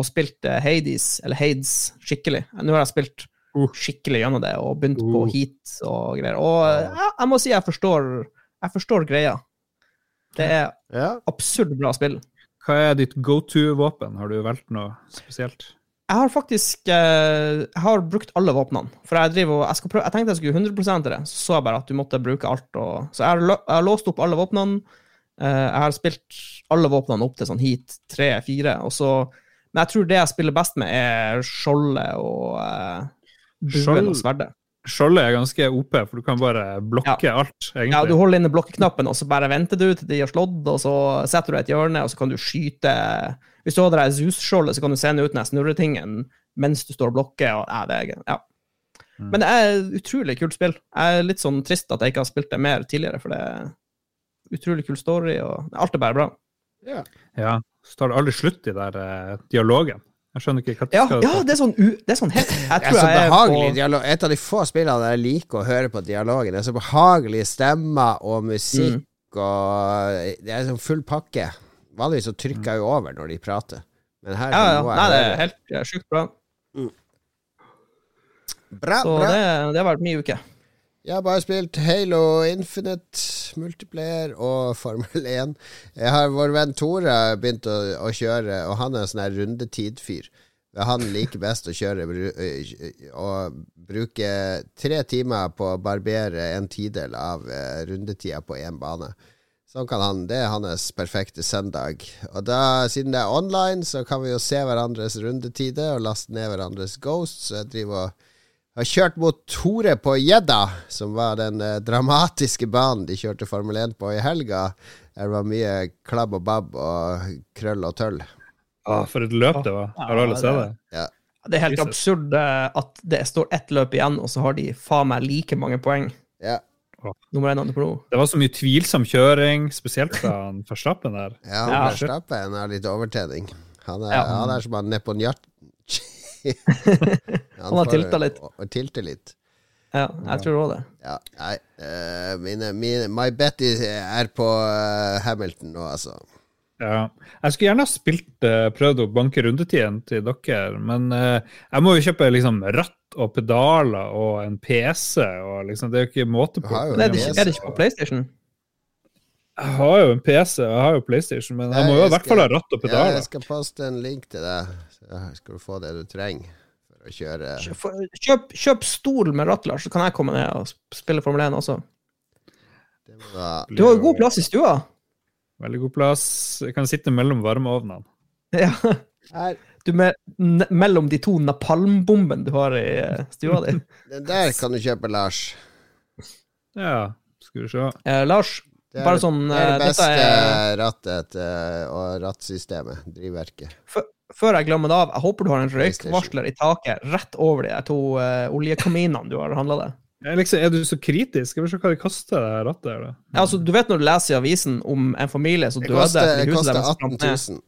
og spilt eh, Hades, eller Hades, skikkelig. Nå har jeg spilt Uh. skikkelig gjennom det og begynt på Uh. heat og greier. Og eh, jeg, jeg må si jeg forstår, jeg forstår greia. Det er Ja. absurd bra spill. Hva er ditt go to-våpen? Har du valgt noe spesielt? Jeg har faktisk eh, jeg har brukt alle våpnene. For jeg driver jeg, prøve, jeg tenkte jeg skulle 100 til det, så så jeg bare at du måtte bruke alt. Og, så jeg har, jeg har låst opp alle våpnene. Eh, jeg har spilt alle våpnene opp til sånn heat 3-4. Men jeg tror det jeg spiller best med, er skjoldet og eh, buen og sverdet. Skjoldet er ganske OP, for du kan bare blokke alt, egentlig. Ja, du holder inne blokkeknappen, og så bare venter du til de har slått, og så setter du et hjørne, og så kan du skyte Hvis du har det Zeus-skjoldet, så kan du sende ut den snurretingen mens du står og blokker. Og, ja, det er, ja. Mm. Men det er et utrolig kult spill. Jeg er litt sånn trist at jeg ikke har spilt det mer tidligere, for det er utrolig kul story, og alt er bare bra. Ja. Ja, så tar det aldri slutt i der eh, dialogen. Jeg skjønner ikke hva Ja, skal ja det er sånn, u, det er sånn helt Jeg Det er så jeg er behagelig på dialog. Et av de få spillene jeg liker å høre på dialogen. Det er så behagelige stemmer og musikk, Mm. og det er sånn full pakke. Vanligvis så trykker jeg jo over når de prater. Men her Ja, ja. Nei, det er helt sjukt bra. Bra, Så bra. det, det har vært min uke. Jeg har bare spilt Halo Infinite, multiplayer og Formel 1. Jeg har Vår venn Tore begynt å, å kjøre, og han er en sånn rundetidfyr. Han liker best å kjøre og bruke tre timer på å barbere en tidel av eh, rundetida på én bane. Sånn kan han, Det er hans perfekte søndag. Og da, siden det er online, så kan vi jo se hverandres rundetider og laste ned hverandres ghosts. Så jeg driver og har kjørt mot Tore på Gjedda, som var den eh, dramatiske banen de kjørte Formel 1 på i helga. Der var mye klabb og babb og krøll og tøll. Ja, for et løp det var. Har alle sett det- Ja. Det er helt Jesus. absurd eh, at det står ett løp igjen, og så har de faen meg like mange poeng. Ja, Nummer én andre nummer to. Det var så mye tvilsom kjøring, spesielt fra han Verstappen der. ja, Ja. Verstappen har litt overtenning. Han er, Ja. han er som han Neponjat... Han har tilta litt. Og, og litt. Ja, jeg tror òg det. Ja, nei uh, mine, mine, My bet er på uh, Hamilton nå, altså. Ja. Jeg skulle gjerne ha spilt eh, prøvd å banke rundetiden til dere, men jeg må jo kjøpe liksom ratt og pedaler og en PC, og liksom, det er jo ikke måte på. Jo er det, er det ikke på PlayStation? Jeg har jo en PC, og jeg har jo PlayStation, men jeg Nei, må jo i hvert fall ha ratt og Ja, pedaler. jeg skal poste en link til deg, skal du få det du trenger for å kjøre. Kjøp, kjøp, stol med ratt, Lars, så kan jeg komme ned og spille Formel 1 også. Det må da Du har jo god plass i stua. Veldig god plass. Jeg kan sitte mellom varmeovnene. Ja. Her. Du med, ne, mellom de to napalmbombene du har i eh, stua di. Den der kan du kjøpe, Lars. Ja, skal vi se. Eh, Lars, Det er, Bare sånn, det, er eh, det beste dette er- rattet eh, og rattsystemet. Drivverket. f- før jeg glemmer det av, jeg håper du har en røykvarsler i taket rett over de to uh, oljekaminene du har handla deg. Liksom, er du så kritisk? Skal vi se hva det koster, det rattet her. Ja, altså, du vet når du leser i avisen om en familie som døde det koster 18 000.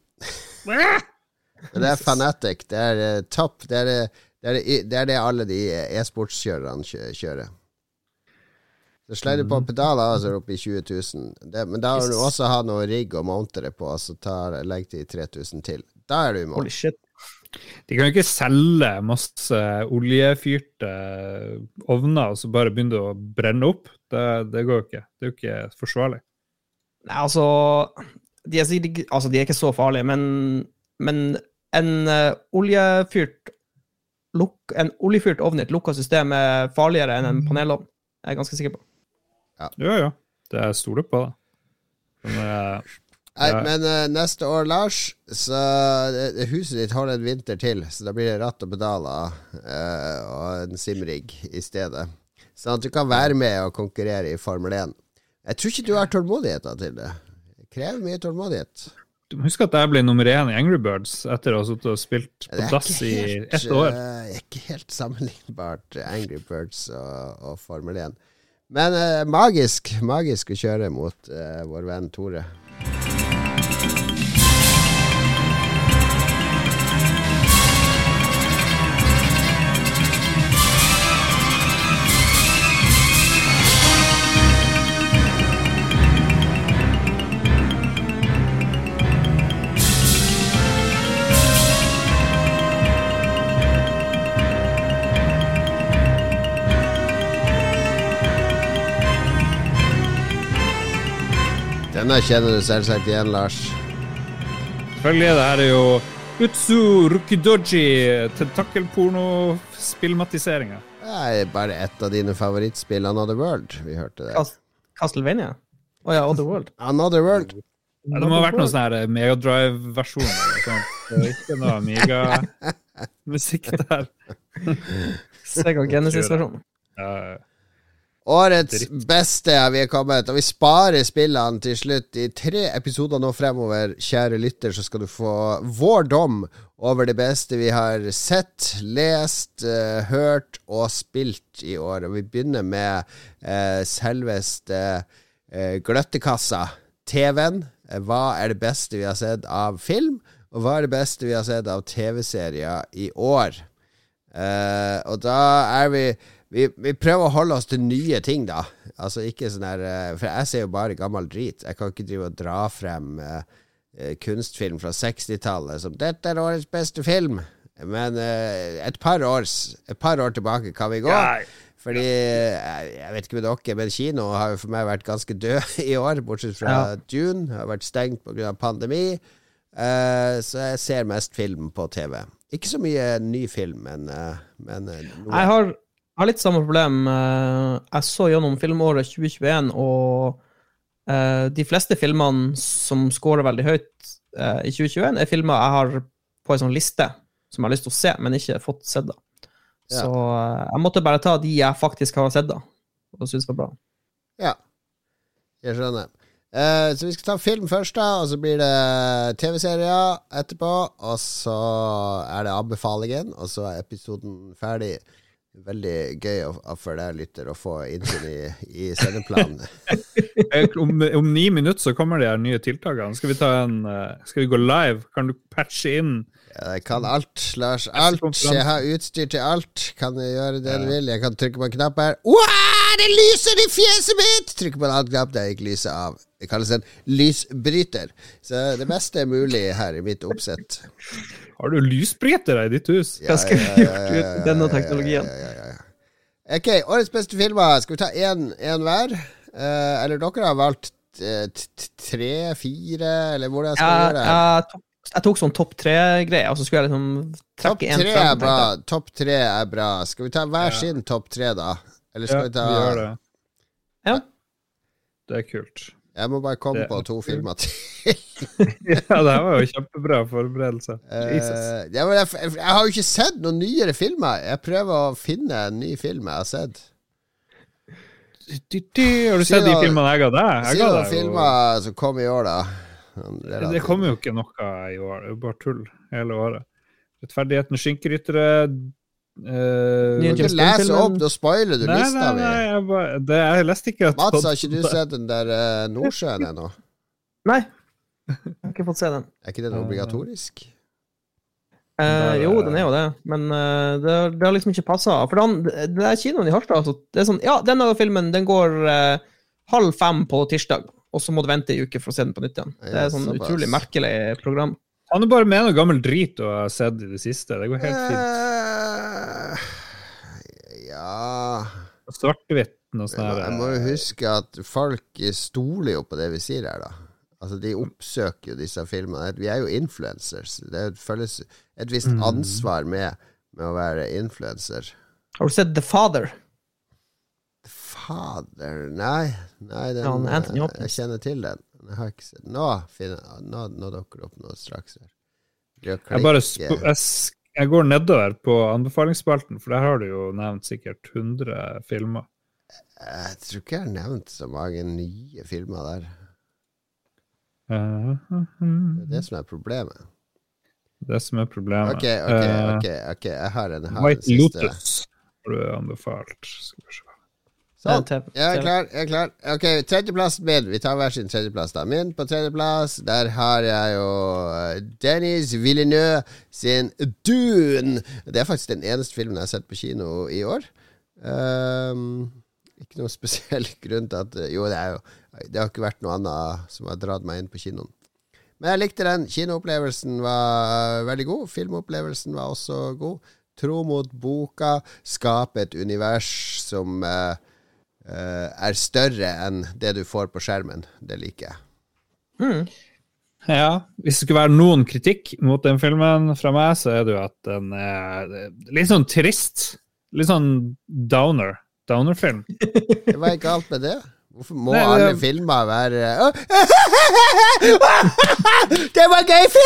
Det er Fanatic. Det er uh, topp. Det er det, det, er det, er alle de e-sportskjørerne kjø- kjører. Så slår du på Mm. pedaler, så er du oppe i 20 000. Det, men da må du også ha noe rigg og mountere på, så tar, legg til 3000 til. Da er du i mål. Holy shit. De kan jo ikke selge masse oljefyrte ovner og så bare begynne å brenne opp. Det, det går jo ikke. Det er jo ikke forsvarlig. Nei, altså de er, sikkert altså, de er ikke så farlige, men, men en uh, oljefyrt luk, En oljefyrt ovn i et lukka system er farligere enn en panelovn. Jeg er ganske sikker på. Ja, ja. Det jeg stoler på det. Men, eh, Nei, Ja. men uh, neste år, Lars, så uh, huset ditt holder en vinter til, så da blir det ratt og pedaler uh, og en simrigg i stedet. Sånn at du kan være med og konkurrere i Formel 1. Jeg tror ikke du har tålmodigheten til det. Det krever mye tålmodighet. du må huske at jeg ble nummer én i Angry Birds etter å ha sittet og spilt på dass i helt, ett år. Det er ikke helt sammenlignbart eh, Angry Birds og, og Formel 1. Men eh, magisk magisk å kjøre mot eh, vår venn Tore. Denne kjenner du selvsagt igjen, Lars. Selvfølgelig. Det her er jo Utsu Rukidoji, tentakelporno-spillmatiseringa. Det er bare ett av dine favorittspill, Another World. Vi hørte det. Castlevania? Å ja, Otherworld. Another World. Ja, det må ha vært noen sånne Megadrive-versjon. Det er ikke noe Amiga-musikk der. Sega Genesis-versjon. Ja, Årets Dritt. beste vi kommet, og vi sparer spillene til slutt. I tre episoder nå fremover, kjære lytter, så skal du få vår dom over det beste vi har sett, lest, uh, hørt og spilt i år. Og vi begynner med uh, selveste uh, gløttekassa, TV-en. Hva er det beste vi har sett av film, og hva er det beste vi har sett av TV-serier i år? Og da er vi, vi Vi prøver å holde oss til nye ting, da. Altså ikke sånn her eh, For jeg ser jo bare gammel drit. Jeg kan ikke drive og dra frem eh, eh, kunstfilm fra 60-tallet som 'Dette er årets beste film'. Men eh, et, par års, et par år tilbake kan vi gå. Ja. Fordi eh, jeg, vet ikke med dere, men kino har jo for meg vært ganske død i år, bortsett fra Ja. June. Har vært stengt pga. pandemi. Uh, så jeg ser mest film på TV. Ikke så mye ny film, men, uh, men uh. Jeg har, jeg har litt samme problem. Eh, Jeg så gjennom filmåret 2021, og eh, de fleste filmene som scorer veldig høyt eh, i 2021, er filmer jeg har på en sånn liste som jeg har lyst til å se, men ikke fått sett. da. Ja. Så jeg måtte bare ta de jeg faktisk har sett, da, og syns var bra. Ja, jeg skjønner. Uh, så vi skal ta film først, da, og så blir det TV-serier etterpå. Og så er det anbefalingen, og så er episoden ferdig. Veldig gøy for deg, lytter, å få innsyn i, i sendeplanen. Eh, Om, om ni minutter så kommer de her nye tiltakene. Skal vi, en, eh, skal vi gå live? Kan du patche inn? Jeg kan alt, Lars. Alt. Jeg har utstyr til alt. Kan jeg gjøre det du vil. Jeg kan trykke på en knapp her. Wow, det lyser i fjeset mitt! Trykke på en annen knapp der gikk lyset av. Det kalles en lysbryter. Så det meste er mulig her i mitt oppsett. Har du lysbrytere i ditt hus? Hva skal vi gjort uten denne teknologien? Ok, årets beste filmer. Skal vi ta én hver? Eh, eller dere har valgt eh, tre, fire, eller hvordan skal vi gjøre det? Jeg, tok, sånn topp tre-greie, og så skulle jeg liksom trekke én tre frem. er bra. Topp tre er bra. Skal vi ta hver sin topp tre, da? Eller Ja, skal vi ta vi gjør det. Ja. Det er kult. Jeg må bare komme på to filmer til. Ja, det her var jo kjempebra forberedelse. Jesus. Eh, ja, jeg, jeg har jo ikke sett noen nyere filmer. Jeg prøver å finne en ny film jeg har sett. Du, du, Har du Si sett de filmene jeg ga deg? Si Jeg ga deg filmer som kom i år, da. Sånn Det kommer jo ikke noe i år. Det er jo bare tull hele året. Rettferdigheten skinkeryttere Uh, Du kan James lese opp, da spoiler du Nei, nei, lista nei, mi. jeg, bare, det, jeg leste ikke at Mats, har ikke du sett den der uh, Nordsjøen ennå? Nei, jeg har ikke fått se den. Er ikke den obligatorisk? Eh, Der, jo, eh, den er jo det, men uh, det, det har liksom ikke passa. For den, det det er kinoen i Harstad. Altså, det er sånn, ja, denne filmen den går halv fem på tirsdag, og så må du vente ei uke for å se den på nytt igjen. Det er sånn såpass. utrolig merkelig program. Han er bare med noe gammel drit du har sett i det siste. Det går helt fint. Eh, ja Svart-hvitt og sånn Jeg må- jo huske at folk stoler jo på det vi sier her, da. Altså, De oppsøker jo disse filmene. Vi er jo influencers. Det føles et visst Mm. ansvar med, med å være influenser. Har du sett The Father? Fader Nei, nei den, Ja, Anthony eh, Hopkins. jeg kjenner til den. Jeg har ikke sett Nå, finner, nå, nå dukker det opp noe straks her. Jeg, bare sp jeg, jeg går nedover på anbefalingsspalten, for der har du jo nevnt sikkert 100 filmer. Jeg tror ikke jeg har nevnt så mange nye filmer der. Uh, Det er det som er problemet. det som er problemet. Ok, ok, Eh, ok, ok, jeg har en, her. White siste. Lotus har du anbefalt. Skal vi se. Sånn. Jeg er klar. jeg er klar Ok, Tredjeplass min. Vi tar hver sin tredjeplass. da Min på tredjeplass, der har jeg jo eh, Dennis Villeneuve sin Dune. Det er faktisk den eneste filmen jeg har sett på kino i år. Um, ikke noe spesiell grunn til at Jo, det er jo Det har ikke vært noe annet som har dratt meg inn på kinoen. Men jeg likte den. Kinoopplevelsen var veldig god. Filmopplevelsen var også god. Tro mot boka. Skape et univers som eh, eh, er større enn det du får på skjermen. Det liker jeg. Mm. Ja, Hvis det skulle være noen kritikk mot den filmen fra meg, så er det jo at den er litt sånn trist. Litt sånn downer. Downer-film. Hva er galt med det? Hvorfor må Nei, det- alle filmer være Det var gøy!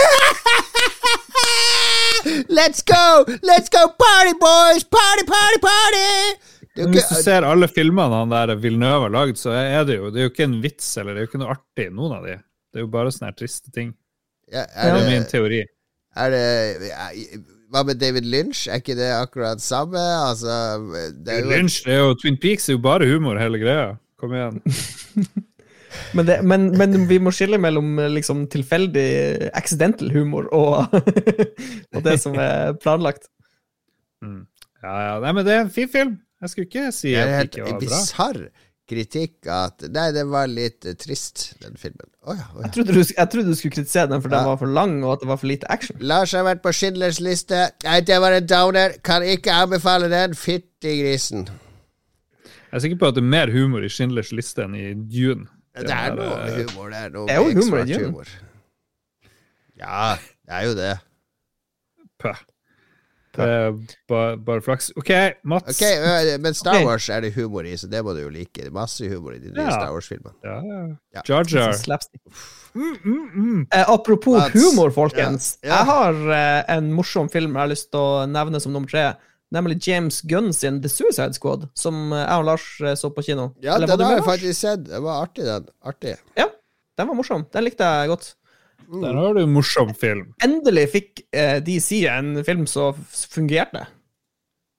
Let's go! Let's go party, boys! Party, party, party! Er Men hvis du ser alle filmene han der Villeneuve har lagd, så er det jo det er jo ikke en vits eller det er jo ikke noe artig i noen av de. Det er jo bare sånne her triste ting. ja, Det er er, min teori. er det Hva med David Lynch? Er ikke det akkurat samme? Altså det er jo, Lynch, det er jo Twin Peaks er jo bare humor, hele greia. Kom igjen. Men, det, men, men vi må skille mellom eh, liksom, tilfeldig accidental humor og, og det som er planlagt. Mm. Ja, ja. Nei, men det er en fin film. Jeg skulle ikke si at det ikke var bra. Det er helt bisarr kritikk at Nei, det var litt eh, trist, den filmen. Oh, ja, oh, ja. Jeg trodde, du, jeg trodde du skulle kritisere den for Ja. den var for lang, og at det var for lite action. Lars har vært på Schindlers liste. Nei, det var en downer. Kan ikke anbefale den. Fytti grisen. Jeg er sikker på at det er mer humor i Schindlers liste enn i Dune. Det er noe der, eh, humor. Det er noe Det er jo humor i Dune. humor. Ja, det er jo det. pøh. Det er bare, bare flaks. OK, Mats. Okay, Men Star. Wars er det humor i, så det må du jo like. Det er masse humor i de nye Ja. Star Wars-filmene. Ja, ja. Ja. Jar Jar. Sånn. Mm, mm, mm. Eh, apropos Mats. humor, folkens. Ja. Ja. Jeg har eh, en morsom film jeg har lyst til å nevne som nummer tre. Nemlig James Gunn sin The Suicide Squad, som eh, jeg og Lars eh, så på kino. Ja, Eller var den har jeg faktisk sett. Det var artig, den. Artig. Ja, den var morsom. Den likte jeg godt. Der har du en morsom film. Endelig fikk eh, DC en film som fungerte.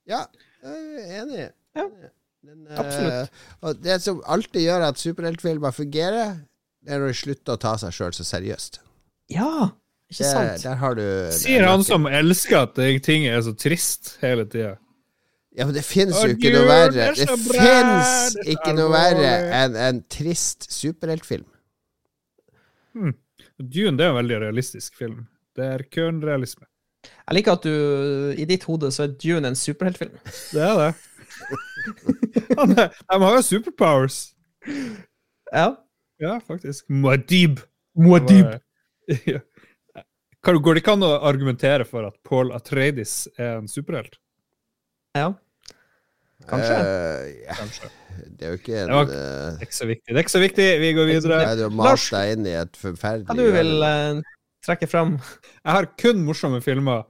Ja, jeg er enig. Ja, Den, eh, absolutt. og det som alltid gjør at superheltfilmer fungerer, det er når de slutter å ta seg sjøl så seriøst. Ja, ikke Det, sant? der har du Sier han som elsker at ting er så trist hele tida. Ja, men det fins jo ikke noe verre er Det fins det så ikke noe verre enn en trist superheltfilm. Dune det er en veldig realistisk film. Det er kun realisme. Jeg liker at du i ditt hode så er Dune en superheltfilm. Det er det. Han De har jo superpowers. Ja. Ja, faktisk. Muadib. Muadib. Ja. Går det ikke an å argumentere for at Paul Atreides er en superhelt? ja. Kanskje. Uh, ja, Kanskje. det er jo ikke en Det var- eh, Det er ikke så viktig. Det er ikke så viktig. Vi går videre. Nei, du har Lars, deg inn i et forferdelig Hva du vil uh, trekke fram? Jeg har kun morsomme filmer.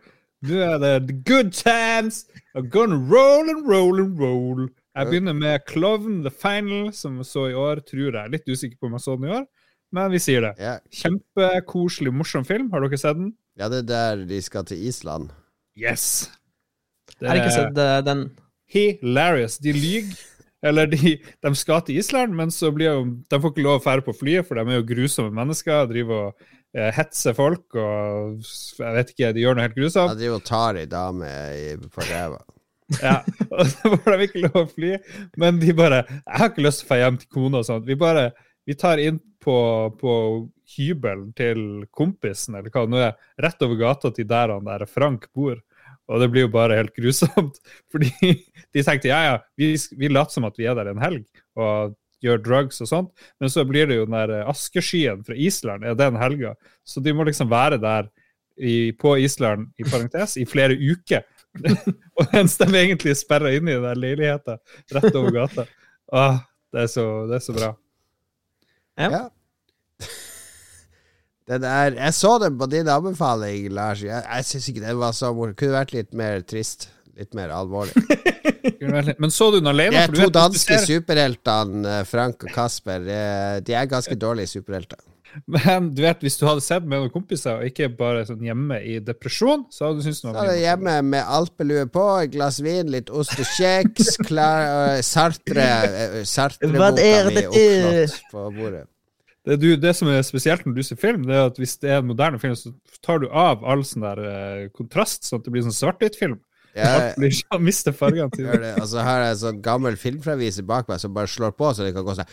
Nå er det The Good Times. I'm gonna roll and roll and roll. Jeg begynner med Klovn The Final, som vi så i år, tror jeg. Litt usikker på om jeg så den i år, men vi sier det. Yeah. Kjempekoselig, morsom film. Har dere sett den? ja, det er der de skal til Island. Yes! Jeg har ikke sett eh, den. Hilarious. De lyver. Eller de, de skal til Island, men så blir jo, de får ikke lov å fære på flyet, for de er jo grusomme mennesker. Driver og eh, hetser folk og jeg vet ikke, de gjør noe helt grusomt. Ja, driver og tar ei dame på ræva. Ja, og så får de ikke lov å fly. Men de bare 'Jeg har ikke lyst til å dra hjem til kona og sånt. Vi bare Vi tar inn på, på hybelen til kompisen, eller hva det nå er, rett over gata til der han der Frank bor. Og det blir jo bare helt grusomt. Fordi de tenkte ja, ja, vi, vi later som at vi er der en helg og gjør drugs og sånt, men så blir det jo den der askeskyen fra Island er den helga. Så de må liksom være der i, på Island, i parentes, i flere uker. og mens de egentlig sperrer sperra inne i den leiligheta rett over gata. Åh, det er så, det er så bra. Ja. Ja. Den er, jeg så den på din anbefaling, Lars. Jeg, jeg syns ikke den var så morsom. Kunne vært litt mer trist. Litt mer alvorlig. Men så du den alene? Det er to danske superheltene, eh, Frank og Kasper, eh, de er ganske dårlige superhelter. Men du vet, hvis du hadde sett med noen kompiser, og ikke bare sånn hjemme i depresjon, så hadde du syntes det Så var mye hjemme med alpelue på, et glass vin, litt ost og kjeks, klar, uh, Sartre, uh, Sartre-boka Hva er mi dette? oppslått på bordet. Det, du, det som er spesielt når du ser film, det er at hvis det er en moderne film, så tar du av all sånn der eh, kontrast, sånn at det blir sånn svart-hvitt-film. Jeg jeg mister fargene til det. Og så har jeg en sånn gammel filmfraviser bak meg som bare slår på, så det kan gå sånn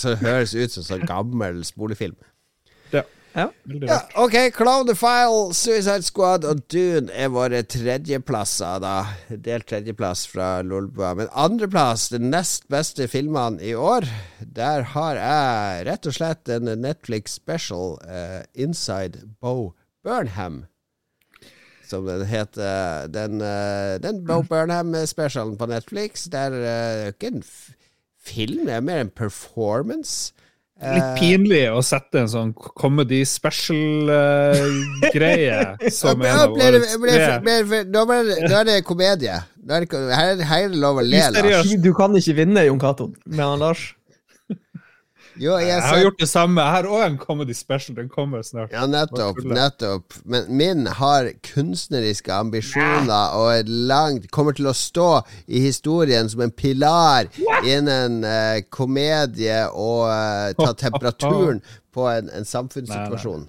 Så det høres ut som sånn gammel spolefilm. Ja. Ja. Ok, Clown the File, Suicide Squad og Dune er våre tredjeplasser, da. Delt tredjeplass fra Lolbua. Men andreplass, de nest beste filmene i år, der har jeg rett og slett en Netflix special, uh, Inside Bo Burnham. Som den heter. Den, uh, den Bo Burnham-specialen på Netflix. Det er eh, ikke en f film, det er mer en performance. Litt pinlig å sette en sånn comedy special-greie som en Ja, av ble det- nå er det komedie. Nå er det, her, her er det lov å le, Lars. Du kan ikke vinne, Jon Cato, med han Lars. Jo, jeg Jeg har gjort det samme. Jeg har òg en comedy special. Den kommer snart. ja, nettopp, nettopp. Men min har kunstneriske ambisjoner og er langt Kommer til å stå i historien som en pilar innen uh, komedie og uh, ta temperaturen på en, en samfunnssituasjon.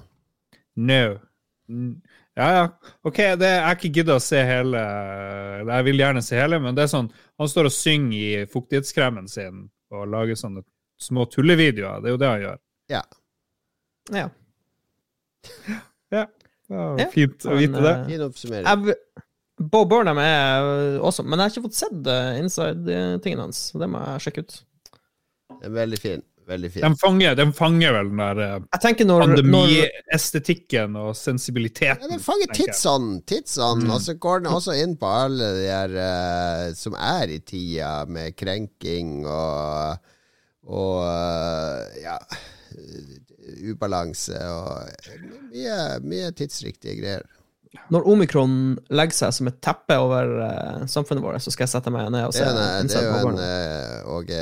No. Mm. Ja, ja. OK, det, jeg har ikke giddet å se hele Jeg vil gjerne se hele, men det er sånn Han står og synger i fuktighetskremen sin og lager sånne små tullevideoer. Det er jo det han gjør. Ja. Ja. Ja, ja, var Fint å men, vite det. eh, Fin oppsummering. Jeg, Bo Burnham er også, men jeg har ikke fått sett uh, inside-tingen hans. Så det må jeg sjekke ut. Det er veldig fin. Veldig fin. De fanger, de fanger vel den der eh, Jeg tenker når, pandemiestetikken og sensibiliteten. Ja, den fanger tidsånden, tidsånden Mm. og så går den også inn på alle de her uh, som er i tida, med krenking og Og eh, ja Ubalanse og mye, mye tidsriktige greier. når omikron legger seg som et teppe over uh, samfunnet vårt, så skal jeg sette meg ned og se. Det er, en, det er jo en eh, Åge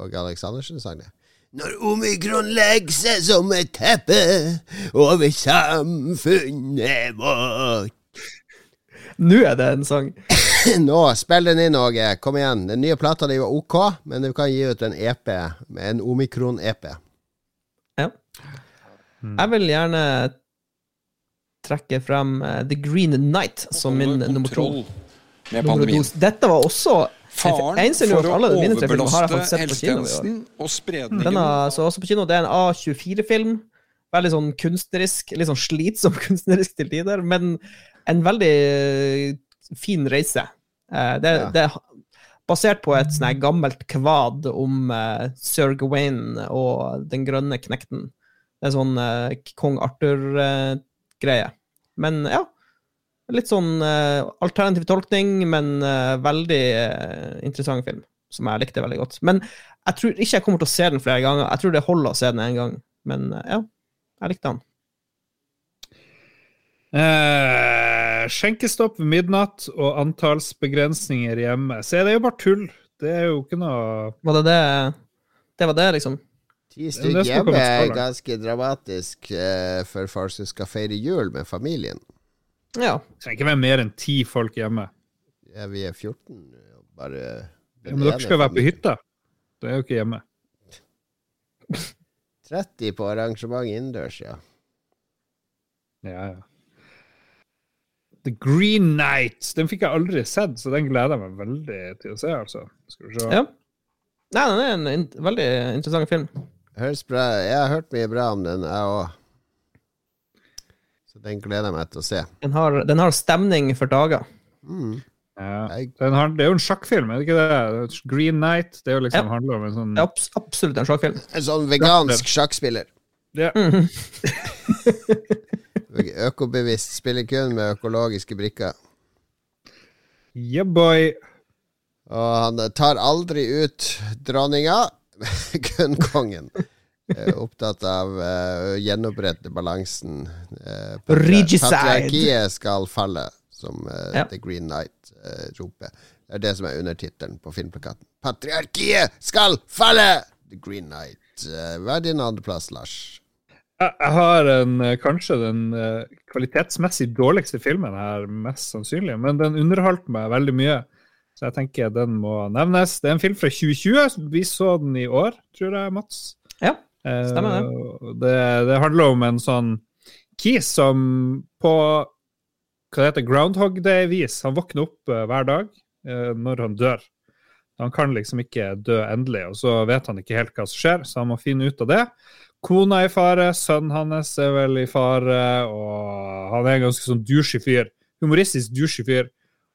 Åge Aleksandersen-sang, det. Når omikron legger seg som et teppe over samfunnet vårt Nå er det en sang. Nå, spill den inn, Åge. Kom igjen. Den nye plata di var ok, men du kan gi ut en EP, en omikron-EP. Ja. Jeg vil gjerne trekke frem eh, The Green Knight som min nummer to. med pandemien. Dette var også Faren for å overbelaste helsetjenesten og spredningen Den er så også på kino. Det er en A24-film. Veldig sånn kunstnerisk, litt sånn slitsom kunstnerisk til tider, men en veldig fin reise. Eh, Det, Ja. det er basert på et sånn gammelt kvad om eh, Sir Gawain og den grønne knekten. Det er sånn eh, kong Arthur-greie. men ja. Litt sånn alternativ tolkning, men veldig interessant film. Som jeg likte veldig godt. Men jeg tror ikke jeg kommer til å se den flere ganger. Jeg tror det holder å se den én gang. Men ja, jeg likte den. Eh, skjenkestopp ved midnatt og antallsbegrensninger hjemme. Se, det er jo bare tull. Det er jo ikke noe Var det det Det var det, liksom? Ti det stykker hjemme er ganske dramatisk eh, for folk som skal feire jul med familien. Ja. Det trenger ikke være mer enn ti folk hjemme. Ja, vi er 14. Bare Ja, men dere skal være på hytta. Da er jo ikke hjemme. 30 på arrangement innendørs, ja. Ja, ja. The Green Knight. Den fikk jeg aldri sett, så den gleder jeg meg veldig til å se, altså. Skal vi se. ja. Nei, den er en in veldig interessant film. Høres bra Jeg har hørt mye bra om den, jeg òg. Så den gleder jeg meg til å se. Den har, den har stemning for dager. Mm. Ja. Den har, det er jo en sjakkfilm, er det ikke det? Green Night. Det er jo liksom Ja. handler om en sånn Det er abs absolutt en sjakkfilm. En sånn vegansk sjakkspiller. Ja. Økobevisst. Spiller kun med økologiske brikker. Yeah, boy. Og han tar aldri ut dronninga, kun kongen. Er opptatt av eh, å gjenopprette balansen. Uh, Regicide. Patriarkiet skal falle, som uh, Ja. The Green Knight uh, roper. Det er det som er undertittelen på filmplakaten. Patriarkiet skal falle! The Green Knight. Eh, hva er din andreplass, Lars? Jeg har en, eh, kanskje den eh, kvalitetsmessig dårligste filmen her, mest sannsynlig, men den underholdt meg veldig mye. Så jeg tenker den må nevnes. Det er en film fra 2020. Vi så den i år, tror jeg, Mats. Ja. Eh, Stemmer det. Det handler om en sånn kis som på hva det heter, Groundhog Day-vis Han våkner opp hver dag når han dør. Han kan liksom ikke dø endelig, og så vet han ikke helt hva som skjer, så han må finne ut av det. Kona er i fare, sønnen hans er vel i fare, og han er en ganske sånn douchey fyr. Humoristisk douchey fyr.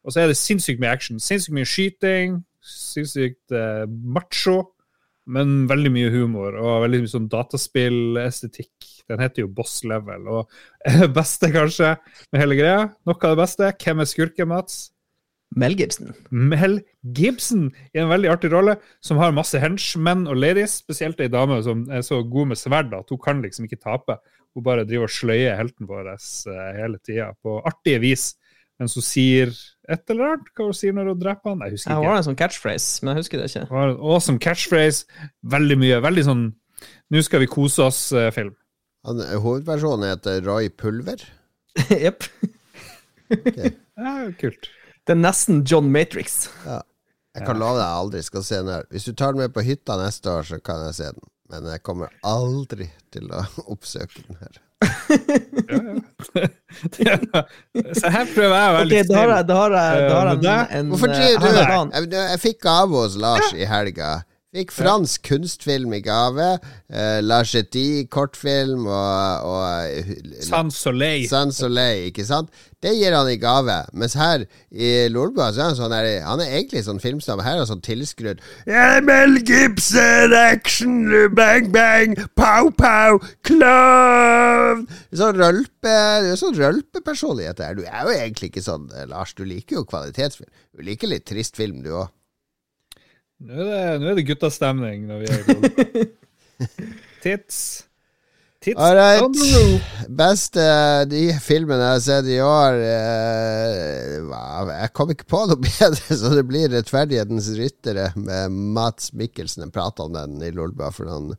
Og så er det sinnssykt mye action. Sinnssykt mye skyting, sinnssykt eh, macho, men veldig mye humor og veldig mye sånn dataspillestetikk. Den heter jo Boss Level. Og det beste, kanskje, med hele greia, noe av det beste, hvem er skurken, Mats? Mel Gibson. Mel Gibson i en veldig artig rolle, som har masse henchmen og ladies. Spesielt ei dame som er så god med sverd at hun kan liksom ikke tape. Hun bare driver og sløyer helten vår eh, hele tida, på artige vis. Mens hun sier et eller annet. Hva hun sier når hun dreper han? Jeg husker ikke. Hun har en sånn catchphrase, men jeg husker det ikke. Hun har en awesome catchphrase. Veldig mye. Veldig sånn Nå skal vi kose oss-film. Han, hovedpersonen heter Rai Pulver. Jepp. Ja, kult. Det er nesten John Matrix. Jeg kan love deg jeg aldri skal se den her. Hvis du tar den med på hytta neste år, så kan jeg se den. Men jeg kommer aldri til å oppsøke den her. Så her prøver jeg å være litt snill. da har jeg, Eh, en, en Hvorfor driver du jeg, jeg fikk gave hos Lars i helga. Fikk fransk kunstfilm i gave. Uh, La Jetty, kortfilm og, og Sans Soleil. Sans Soleil, ikke sant? Det gir han i gave. Mens her i Lolbua så er han sånn her, Han er egentlig sånn filmstamme. Her er han sånn tilskrudd. Ja, Mel Gibson, action, bang, bang, pow, pow, klovn Sånn rølpe Du er sånn rølpepersonlighet her. Du er jo egentlig ikke sånn, eh, Lars. Du liker jo kvalitetsfilm. Du liker litt trist film, du òg. Nå er det, nå er det guttastemning når vi er i Bodø. Tits. Tits All right. Beste de filmene jeg har sett i år eh, Jeg kom ikke på noe bedre, så det blir 'Rettferdighetens ryttere' med Mats Mikkelsen. Jeg prata om den i Lolba for noen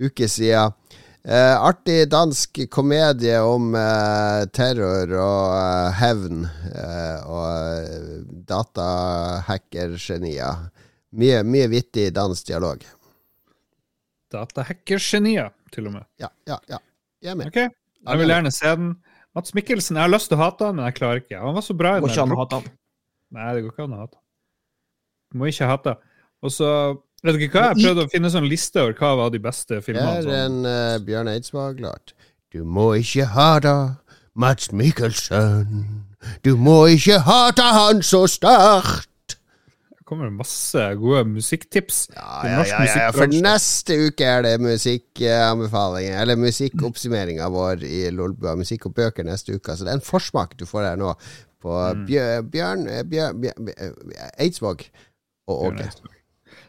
uker siden. Eh, artig dansk komedie om eh, terror og eh, hevn eh, og eh, datahackergenier. Mye, mye vittig dansk dialog. Datahackergenier, til og med. Ja, ja, ja. Jeg er med. Ok, Jeg vil gjerne se den. Mats Mikkelsen, jeg har lyst til å hate han, men jeg klarer ikke. Han var så bra i den. den. ikke han hate han. Nei, det går ikke an å hate. Du må ikke hate. Og så Vet dere hva? Jeg prøvde å finne sånn liste over hva var de beste Det filmene. er Sånn. en uh, Bjørn Eidsvåg-låt. Du må ikke hate Mats Mikkelsen. Du må ikke hate han så sterkt. Det masse gode musikktips. Ja, ja, ja, ja, for neste uke er det musikkanbefalinger, eller musikkoppsummeringa vår i Lolbua. Musikk og bøker neste uke. Så det er en forsmak du får her nå på Mm. Bjørn, Bjørn, Bjørn, Bjørn Eidsvåg og Åge.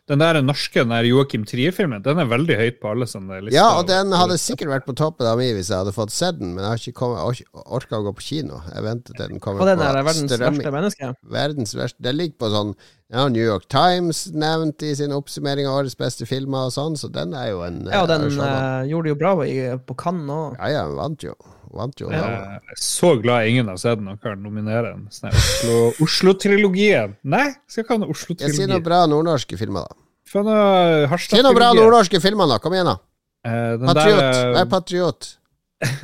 Den der norske den der Joakim Trier-filmen, den er veldig høyt på alle sånne lister. Ja, og den hadde sikkert vært på toppen av mi hvis jeg hadde fått sett den, men jeg har ikke kommet, or orka å gå på kino. Jeg venter til den kommer Og den på er verdens strømming. verste menneske. Verdens verste. Den ligger på sånn ja, New York Times nevnt i sin oppsummering av årets beste filmer og sånn, så den er jo en Ja, og den eh, gjorde det jo bra i, på Cannes òg. Ja, ja, vant jo. Vant jo. Jeg er så glad ingen har sett og kan nominere en Sånn her Oslo- Oslo-trilogien. Nei, skal ikke ha noe Jeg Si noe Oslo-trilogi. bra nordnorske filmer, da. Si noe bra nordnorske filmer, da. Kom igjen, da. Eh, den Patriot. der, Vær patriot.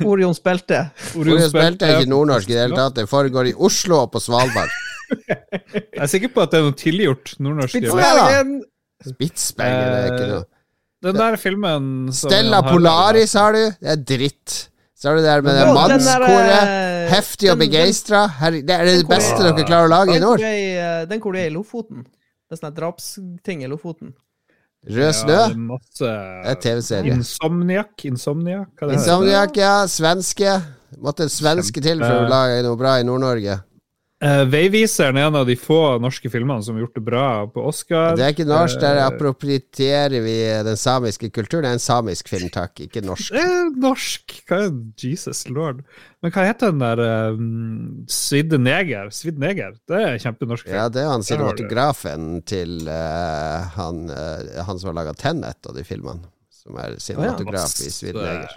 Orions belte. Orion Spilte er ikke nordnorsk i det hele tatt. Det foregår i Oslo og på Svalbard. Jeg er sikker på at det er noe tilgjort nordnorsk. Igjen. Spitsbergen det er ikke Eh, noe. Den der filmen som Stella Polaris har du. Det er dritt. Så du det der med det mannskoret. eh, Heftig og begeistra. Det er det den beste dere klarer å lage i nord. eh, den hvor du er i Lofoten. Det er sånn drapsting i Lofoten. Rød snø. Ja, det er masse Det er TV-serie. Insomniac? Insomniac? Hva det heter? Insomniac, ja. Svenske. Måtte en svenske til for å lage noe bra i Nord-Norge. Eh, Veiviseren er en av de få norske filmene som har gjort det bra på Oscar. Det er ikke norsk, der Eh, approprieterer vi den samiske kulturen. Det er en samisk film, takk, ikke norsk. Det er norsk! Hva er Jesus lord? Men hva heter den der um, Svidde neger? Svidd neger? Det er kjempenorsk film. Ja, det er han cinematografen til uh, han, uh, han som har laga Tenet og de filmene. Som er cinematograf i Svidd Neger.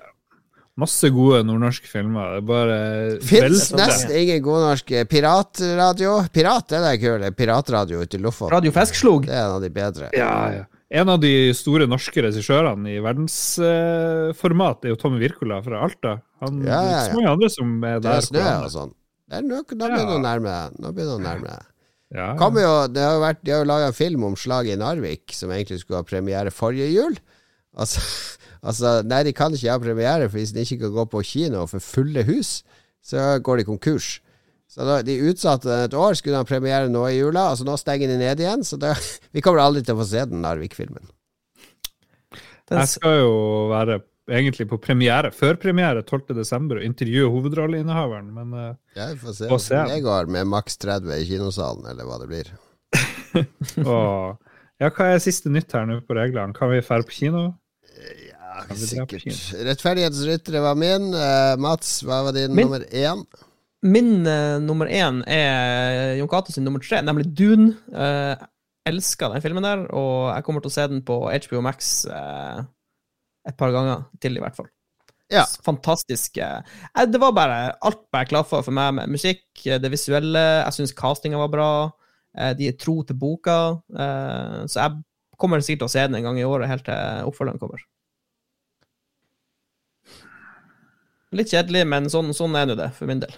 Masse gode nordnorske filmer. Det er bare Fins nesten ingen god norsk eh, piratradio. Pirat, det er kul. Piratradio ute i Lofoten. Radio Feskslog. Det er en av de bedre. Ja, ja. En av de store norske regissørene i verdensformat er jo Tommy Wirkola fra Alta. Han, Ja, ja, Det er ja. så mange andre som er Det der. er snø han og sånn. Det er nå, nå begynner det å nærme deg. Det. Ja, ja. Jo, det har vært, de har jo laga en film om slaget i Narvik, som egentlig skulle ha premiere forrige jul. Altså, altså, nei, de kan ikke ha premiere, for hvis de ikke kan gå på kino for fulle hus, så går de konkurs. Så da, De utsatte den et år, skulle ha premiere nå i jula, altså nå stenger de ned igjen. Så det, vi kommer aldri til å få se den Narvik-filmen. Jeg skal jo være egentlig på premiere, førpremiere 12.12. og intervjue hovedrolleinnehaveren, men uh, Ja, vi får se Få se. hvordan det går med maks 30 i kinosalen, eller hva det blir. og, Ja, hva er siste nytt her nå på reglene? Kan vi dra på kino? Ja, sikkert. Rettferdighetsryttere var min. Uh, Mats, hva var din Min- nummer én? min uh, nummer én er Jon Cato sin nummer tre, nemlig Dune. Uh, elsker den filmen der, og jeg kommer til å se den på HBO Max uh, et par ganger til, i hvert fall. Ja. Fantastisk. eh, det var bare alt bare klar for meg med musikk, eh, det visuelle. Jeg syns castinga var bra. eh, de er tro til boka. eh, så jeg kommer sikkert til å se den en gang i året, helt til oppfølgeren kommer. Litt kjedelig, men sånn, sånn er nå det, for min del.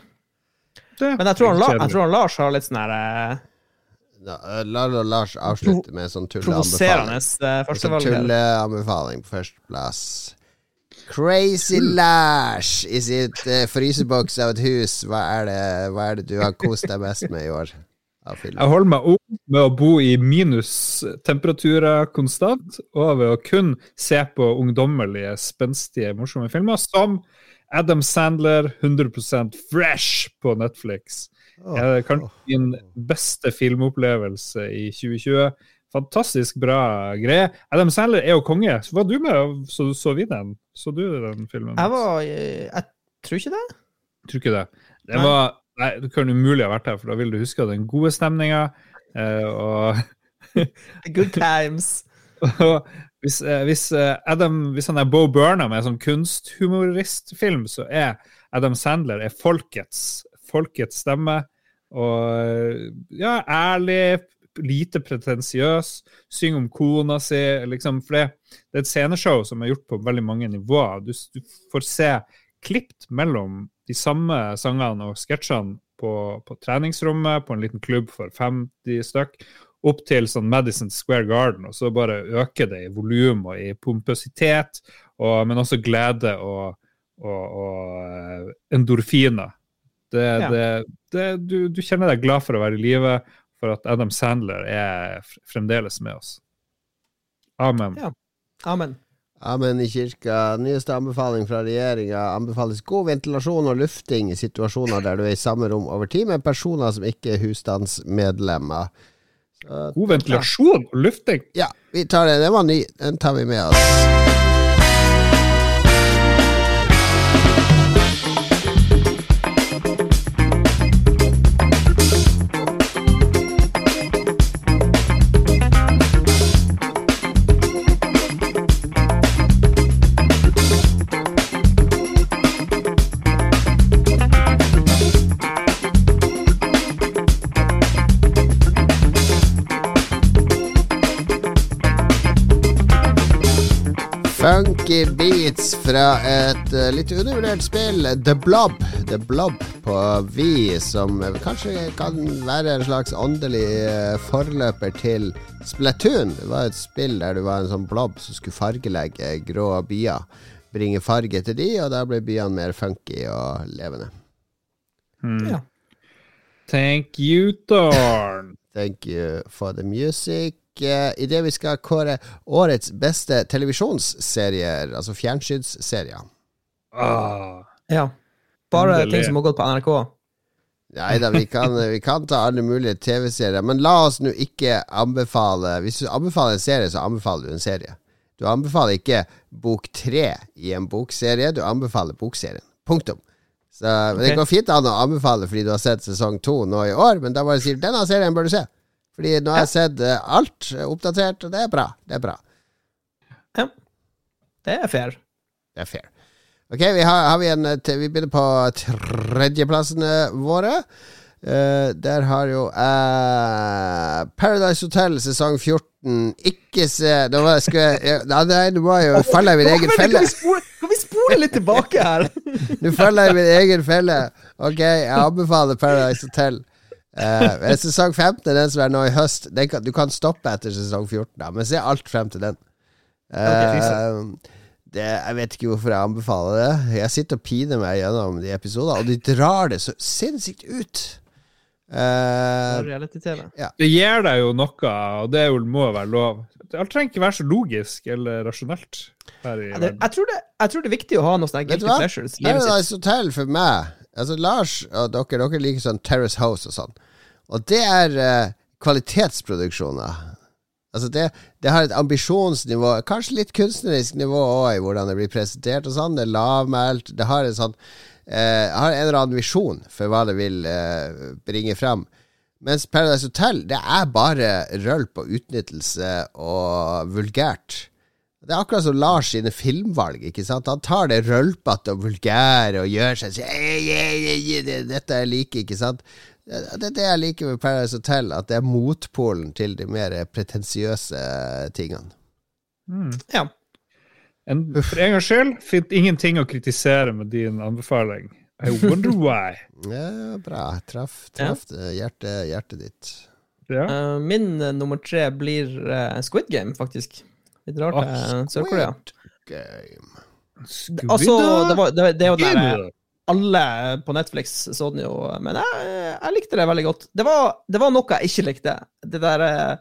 Det Men jeg tror, han, jeg tror han Lars har litt sånn her eh, Ja, eh, La la Lars avslutte med en sånn tulleanbefaling. eh, sånn tulleanbefaling på førsteplass. Crazy Lash i sitt uh, fryseboks av et hus. Hva er, det, hva er det du har kost deg mest med i år? Av? Jeg holder meg opp med å bo i minustemperaturer konstant, og ved å kun se på ungdommelige, spenstige, morsomme filmer, som Adam Sandler 100% fresh på Netflix. Eh, Kanskje min beste filmopplevelse i 2020. Fantastisk bra greie. Adam Sandler er jo konge. Så var du med, så, så vi den? Så du den filmen? Jeg var eh, Jeg tror ikke det. tror ikke det. Det var Nei, du kan umulig ha vært her, for da vil du huske den gode stemninga. Eh, og Good times. og hvis, eh, hvis, eh, Adam, hvis han er Bo Burnham, en sånn kunsthumoristfilm, så er Adam Sandler er folkets, folkets stemme. Og eh, ja, ærlig, lite pretensiøs, synger om kona si. Liksom, for det, det er et sceneshow som er gjort på veldig mange nivåer. Du, du får se klipt mellom de samme sangene og sketsjene på, på treningsrommet, på en liten klubb for 50 stykk, opp til sånn Madison Square Garden, og så bare øker det i volum og i pompøsitet, og, men også glede og, og, og endorfiner. Det, Ja. det, det, du, du kjenner deg glad for å være i live, for at Adam Sandler er fremdeles med oss. Amen. Ja. Amen. Amen i kirka. Nyeste anbefaling fra regjeringa anbefales god ventilasjon og lufting i situasjoner der du er i samme rom over tid med personer som ikke er husstandsmedlemmer. God ventilasjon og lufting. ja, vi tar det. Den var ny. Den tar vi med oss. Funky beats fra et eh, litt undervurdert spill, The Blob. The Blob på Vi, som kanskje kan være en slags åndelig eh, forløper til Splatoon. Det var et spill der du var en sånn blob som skulle fargelegge grå byer. Bringe farge til de, og da ble byene mer funky og levende. Hmm. Ja. Thank you, Thorn. Thank you for the music. Eh, Idet vi skal kåre årets beste televisjonsserier, altså fjernsynsserier. Ah. Ja. Bare Endelig. ting som har gått på NRK. Nei da, vi kan, vi kan ta alle mulige TV-serier, men la oss nå ikke anbefale Hvis du anbefaler en serie, så anbefaler du en serie. Du anbefaler ikke bok tre i en bokserie, du anbefaler bokserien. Punktum. Så, men Det går fint an å anbefale fordi du har sett sesong to nå i år, men da bare sier du denne serien bør du se. Fordi nå har jeg sett eh, alt eh, oppdatert, og det er bra. Det er bra. Ja. Det er fair. Det er fair. Ok, vi, har, har vi, en, eh, vi begynner på tredjeplassene våre. Uh, der har jo uh, Paradise Hotel sesong 14 Ikke se Da var jeg nei, nå jeg jo falle i min egen felle. kan vi spole litt tilbake her? Nå faller jeg i min egen felle. Ok, jeg anbefaler Paradise Hotel. Eh, men sesong 15 er den som er nå i høst. Den kan, du kan stoppe etter sesong 14, da, men se alt frem til den. Uh, det, jeg vet ikke hvorfor jeg anbefaler det. Jeg sitter og piner meg gjennom de episodene, og de drar det så sinnssykt ut. Uh, Reality-TV. Det gir deg jo noe, og det må jo, må være lov. Alt trenger ikke være så logisk eller rasjonelt. Her i Ja, det, jeg, tror det, jeg tror det er viktig å ha noe sånt guilty pleasures. Paradise Hotel for meg Altså Lars og dere, dere liker sånn Terrace House og sånn. Og det er uh, kvalitetsproduksjoner. Altså det, det har et ambisjonsnivå, kanskje litt kunstnerisk nivå òg, i hvordan det blir presentert og sånn. Det er lavmælt. Det har en sånn uh, Har en eller annen visjon for hva det vil uh, bringe fram. Mens Paradise Hotel, det er bare rølp og utnyttelse og vulgært. Det er akkurat som Lars sine filmvalg. ikke sant? Han tar det rølpete og vulgære og gjør seg sånn «Ei, ei, ei, ei, det- Dette er like, ikke sant? Det er det jeg liker med Paradise Hotel, at det er motpolen til de mer pretensiøse tingene. Mm. Ja. En, for en gangs skyld fint ingenting å kritisere med din anbefaling. I wonder why. Ja, bra. Traff, traf, ja. hjertet, hjertet ditt. Ja. Uh, min uh, nummer tre blir uh, Squid Game, faktisk. Vi drar til Sør-Korea. Game. Altså, det, var, det, det er jo den. Alle på Netflix så den jo, men jeg, jeg likte det veldig godt. Det var, det var noe jeg ikke likte. Det der, eh,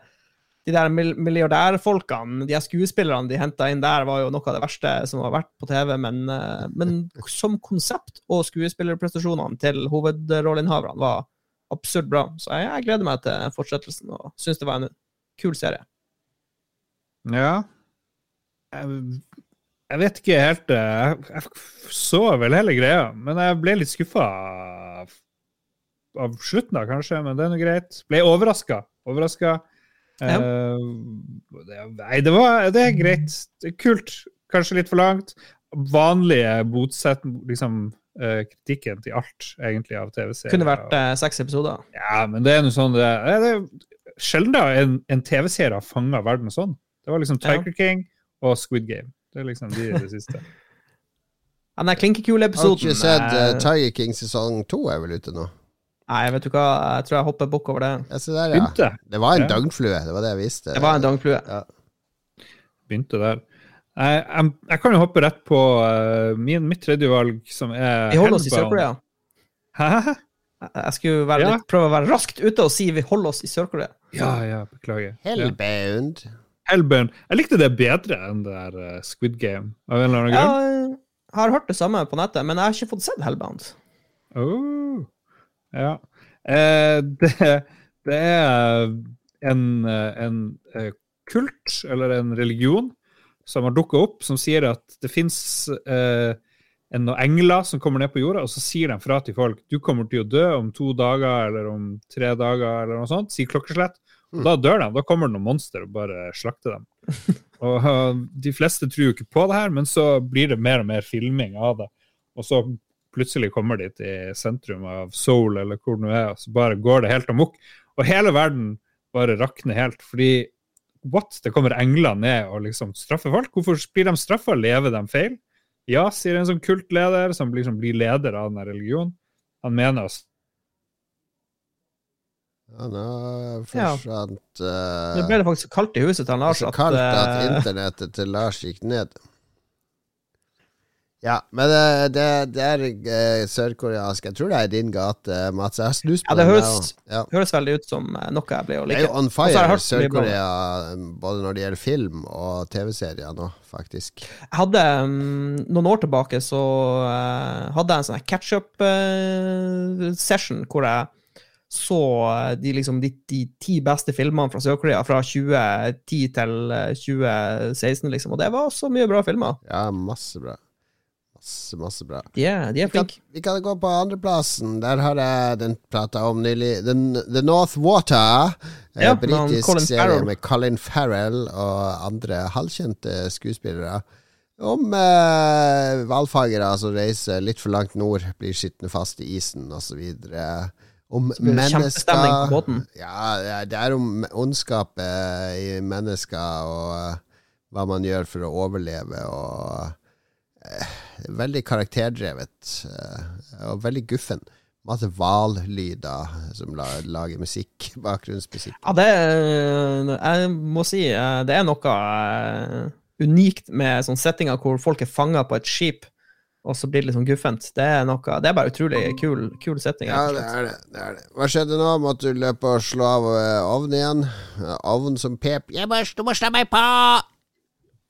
de der mil- milliardærfolkene, de skuespillerne de henta inn der, var jo noe av det verste som har vært på TV, men, eh, men som konsept og skuespillerprestasjonene til hovedrolleinnehaverne var absurd bra. Så jeg, jeg gleder meg til fortsettelsen og syns det var en kul serie. Ja. Jeg, jeg vet ikke helt eh, Jeg, så vel hele greia, men jeg ble litt skuffa av, slutten, da, kanskje. Men det er nå greit. Ble overraska. Overraska. Ja. det, nei, det var Det er greit. Det er kult. Kanskje litt for langt. Vanlige motsett, Liksom uh, kritikken til alt, egentlig, av TV-serier. Kunne vært uh, seks episoder. Ja, men det er noe sånn det, det er Sjelden da en, en TV-serie har fanga verden sånn. Det var liksom Ja. Tiger King og Squid Game. Det er liksom de i det siste. Den der Har du Klinkekule-episoden ikke sett uh, Tiger King sesong to er vel ute nå? Nei, vet du hva, jeg tror jeg hopper bukk over det. Ja, se der, ja. Begynte. Det var en Ja. døgnflue, det var det jeg visste. Det var en dangflue. Ja. Begynte der. Jeg, jeg, jeg kan jo hoppe rett på uh, min, mitt tredje valg, som er Vi holder oss i Hellbound. Sør-Korea. Hæ? Jeg- Jeg skulle være Ja. litt, prøve å være raskt ute og si vi holder oss i Sør-Korea. Ja, ja, beklager. Ja. Hellbound. Jeg likte det bedre enn det der eh, Squid Game, av en eller annen grunn. Jeg har hørt det samme på nettet, men jeg har ikke fått sett Hellbound. Oh. Ja. Eh, det, det er en, eh, en eh, kult, eller en religion, som har dukka opp, som sier at det fins eh, noen engler som kommer ned på jorda, og så sier de fra til folk du kommer til å dø om to dager eller om tre dager, eller noe sånt, sier klokkeslett. Og da dør de. Da kommer det noen monster og bare slakter dem. Og uh, De fleste tror jo ikke på det her, men så blir det mer og mer filming av det. Og så plutselig kommer de til sentrum av Seoul, eller hvor det nå er, og så bare går det helt amok. Og hele verden bare rakner helt, fordi what? Det kommer engler ned og liksom straffer folk? Hvorfor blir de straffa? Lever de feil? Ja, sier en sånn kultleder som liksom blir leder av denne religionen. han mener oss. Ja, nå forsvant Nå uh, ble det faktisk så kaldt i huset til han Lars Så at, kaldt at eh, internettet til Lars gikk ned. Ja, men det, det, det er eh, sørkoreansk. Jeg tror det er din gate, Mats. Jeg har snust på Ja, det høres- ja. høres veldig ut som eh, noe jeg blir å like. Det er jo on fire, bra. Sør-Korea, både når det gjelder film og TV-serier nå, faktisk. Jeg hadde mm, Noen år tilbake så eh, hadde jeg en sånn catch-up-session hvor jeg så eh, de, liksom, de, de ti beste filmene fra Sør-Korea fra 2010 til eh, 2016, liksom. Og det var så mye bra filmer. Ja, masse bra. Masse, masse bra. Er, de er Vi kan, flinke. vi kan gå på andreplassen. Der har jeg den prata om nylig. The, The North Water. eh, Ja, britisk serie Farrell. med Colin Farrell og andre halvkjente skuespillere. Om eh, hvalfangere som reiser litt for langt nord, blir sittende fast i isen osv. Om båten. Ja, det er- om ondskap eh, i mennesker og eh, hva man gjør for å overleve og eh, Veldig karakterdrevet eh, og veldig guffen. Masse hvallyder som lager musikk. Bakgrunnsmusikk. Ja, det er, Jeg må si eh, det er noe eh, unikt med sånn settinger hvor folk er fanga på et skip, og så blir det litt sånn guffent. Det er noe, det er bare utrolig kul, kul setting. Ja, det er det. det er det. Hva skjedde nå? Måtte du løpe og slå av eh, ovnen igjen? Ovn som pep. Jeg må, du må slå meg på!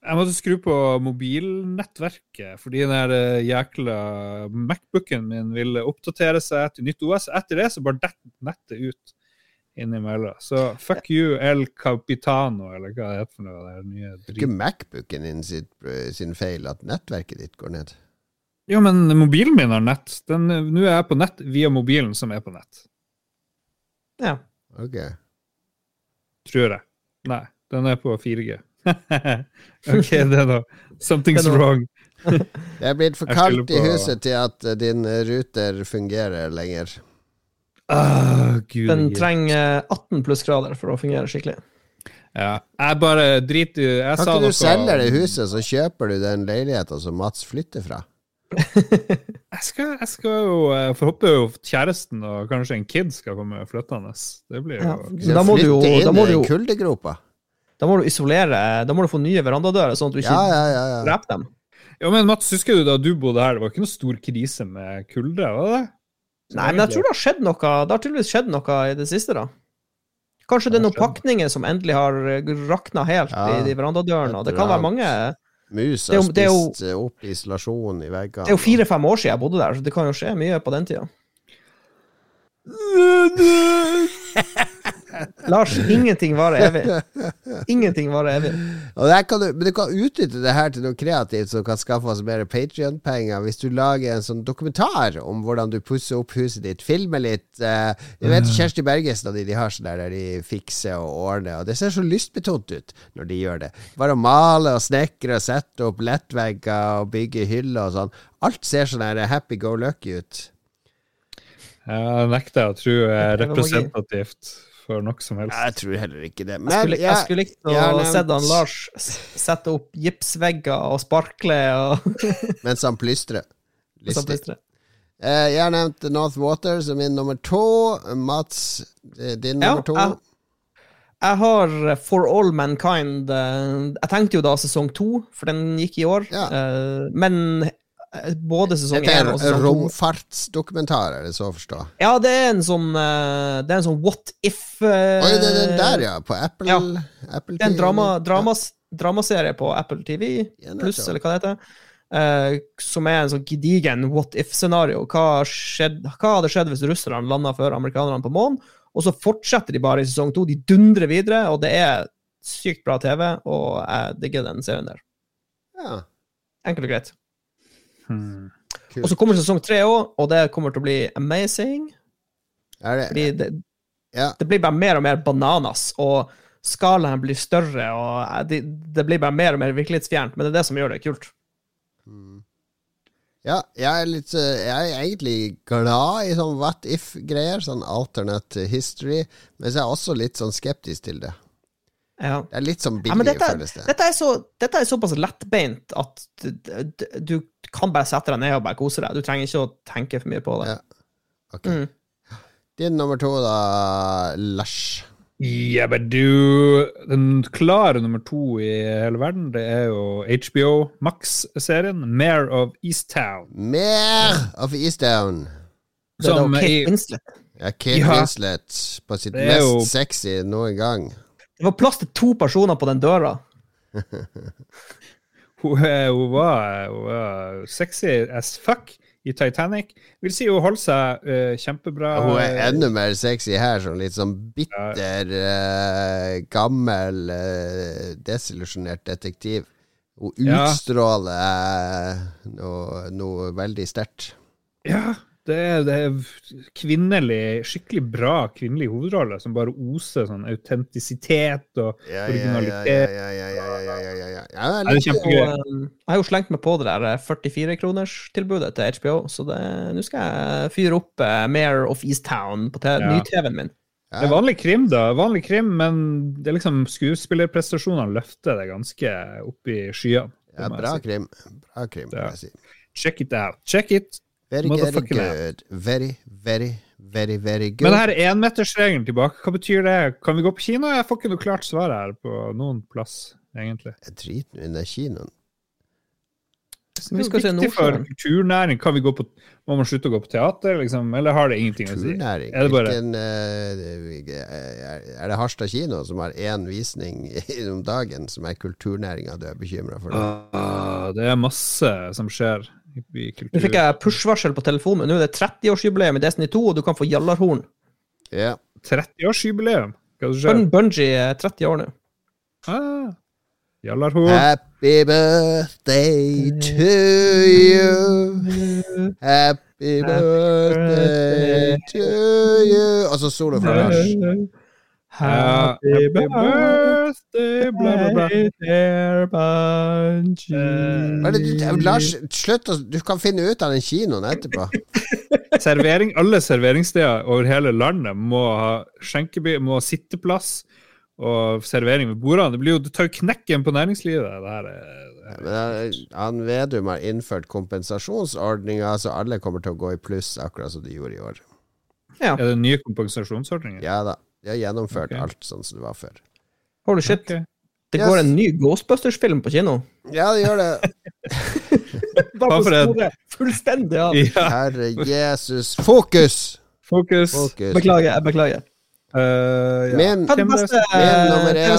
Jeg måtte skru på mobilnettverket fordi den der eh, jækla Macbooken min ville oppdatere seg til nytt OS. Etter det så bare detter nettet ut innimellom. Så fuck you, El Capitano, eller hva det heter for noe. Det er nye ikke Macbooken din sin feil at nettverket ditt går ned. Jo, men mobilen min har nett. Nå er jeg på nett via mobilen som er på nett. Ja. Ok. Tror jeg. Nei, den er på 4G. ok, det da Something's wrong. Det er blitt for kaldt i huset til at eh, din ruter fungerer lenger. Ah, Gud, Den trenger 18 plussgrader for å fungere skikkelig. Ja, jeg bare driter i Kan ikke du noe selge det huset, så kjøper du den leiligheten som Mats flytter fra? Jeg skal, jeg skal jo eh, For håper jo kjæresten og kanskje en kid skal komme flyttende. Det blir jo Ja. Så Da må du jo, da inn må i du jo kuldegropa. da må du isolere Da må du få nye verandadører, sånn at du ikke Ja, ja, ja. ja. dreper dem. Ja, men Mats, husker du da du bodde her? Det var ikke noe stor krise med kulde? var det? Nei, men jeg tror det har skjedd noe Det har tydeligvis skjedd noe i det siste, da. Kanskje det er noen pakninger som endelig har rakna helt Ja, i de verandadørene. Det kan være mange Mus Det har spist jo- eh, opp isolasjonen i veggene. Det er jo fire-fem år siden jeg bodde der, så det kan jo skje mye på den tida. Lars, ingenting varer evig. Ingenting varer evig. Og der kan du, men du kan utnytte det her til noe kreativt som kan skaffe oss mer Patrion-penger. Hvis du lager en sånn dokumentar om hvordan du pusser opp huset ditt, filmer litt eh, Jeg vet Kjersti Bergesen og de, de har sånn der der de fikser og ordner, og det ser så lystbetont ut når de gjør det. Bare å male og snekre og sette opp lettvegger og bygge hyller og sånn. Alt ser sånn der happy go lucky ut. Jeg nekter å tro er Det var representativt for noe som helst. Jeg tror heller ikke det. Jeg skulle, jeg skulle likt å se nevnt- han Lars sette opp gipsvegger og sparkle og Mens han plystrer. Lystig. Eh, jeg har nevnt North Water som min nummer to. Mats, eh, din Ja, nummer to. jeg- Jeg har eh, For All Mankind Jeg tenkte jo da sesong to, for den gikk i år. Ja. Eh, Men både sesong én og sesong to romfartsdokumentar, er det så å forstå? Ja, det er en sånn eh, Det er en sånn what if eh, Oi, det er den der, ja. På Apple. ja. Apple Det er en drama, dramas, dramaserie på Apple TV pluss, eller hva det heter. Uh, som er en sånn gedigen what if-scenario. Hva, hva hadde skjedd hvis russerne landa før amerikanerne på månen? Og så fortsetter de bare i sesong to. De dundrer videre, og det er sykt bra TV, og jeg digger den serien der. Ja, Enkelt og greit. Hmm. Og så kommer sesong tre òg, og det kommer til å bli amazing. Det, Fordi det, ja. det blir bare mer og mer bananas, og skalaen blir større, og eh, det, det blir bare mer og mer virkelighetsfjernt, men det er det som gjør det kult. Mm. ja, jeg er litt eh, Jeg er egentlig glad i sånn what if-greier, sånn alternate history, men så er jeg også litt sånn skeptisk til det. Ja. Det er litt sånn Ja, dette, føles det. dette, er så, dette er såpass lettbeint at du, du- du kan bare sette deg ned og bare kose deg. Du trenger ikke å tenke for mye på det. Ja. Okay. Mm. Din nummer to, da, Lars. Jabba-du. Den klare nummer to i hele verden, det er jo HBO Max-serien Mare of Easttown. Mare of Easttown. Det er da Som Kate Winslet. Ja, Kate Ja. Winslet på sitt mest jo- sexy noen gang. Det var plass til to personer på den døra. Hun, hun, var, hun var sexy as fuck i Titanic. Vil si hun holder seg uh, kjempebra. Ja, hun er enda mer sexy her, sånn litt sånn bitter, uh, gammel, uh, desillusjonert detektiv. Hun utstråler ja. noe, noe veldig sterkt. Ja, det er, det er kvinnelig, skikkelig bra kvinnelig hovedrolle som bare oser sånn autentisitet og Ja, ja, ja, ja, originalitet. ja, ja, ja, ja, ja, ja, ja. ja Er kjempegøy? Um, jeg har jo slengt meg på det der eh, 44-kronerstilbudet til HBO, så nå skal jeg fyre opp uh, Mare of Easttown på ny-TV-en min. Det er vanlig krim, da. Vanlig krim, men det er liksom skuespillerprestasjonene løfter det ganske opp i skyene. ja, bra si. krim. Bra krim, vil jeg si. Check it out. Check it. Very, very good. Very, very, very, very good. Men det her er énmetersregelen tilbake. Hva betyr det? Kan vi gå på kino? Jeg får ikke noe klart svar her på noen plass, egentlig. Jeg driter nå i den kinoen. Vi skal se Det viktig for Nordsjøen. kulturnæring. Kan vi gå på, må man slutte å gå på teater, liksom? Eller har det ingenting å si? Kulturnæring. Er det bare Hvilken, eh, er det Harstad kino som har én visning om dagen som er kulturnæringa du er bekymra for? Ah, Det er masse som skjer i kultur. Nå fikk jeg push-varsel på telefonen. Nå er det 30-årsjubileum i Destiny 2, og du kan få jallarhorn. Ja. 30-årsjubileum. Hva skjer? Bun Bungie er 30 år nå. Ah, Jallarhorn. Happy birthday to you. Happy birthday to you. Og så solo fra Lars. Ja, Happy birthday, bla, bla, bla. dear Bungie. Det du, Lars, slutt å Du kan finne ut av den kinoen etterpå. Servering, alle serveringssteder over hele landet må ha skjenkeby, må ha sitteplass og servering ved bordene. Det, blir jo, det tar jo knekken på næringslivet. Det her er, det her. Men han- han Vedum har innført kompensasjonsordninger, så alle kommer til å gå i pluss, akkurat som de gjorde i år. er det nye kompensasjonsordninger? Ja da. De har gjennomført okay. alt sånn som det var før. Holy shit. Okay. Det Yes. går en ny Ghostbusters-film på kino. Ja, det gjør det. Bare for sporet fullstendig av. Ja, Herre Jesus. Fokus! fokus. Fokus. Beklager, jeg beklager. Eh, ja. Min Min nummer én.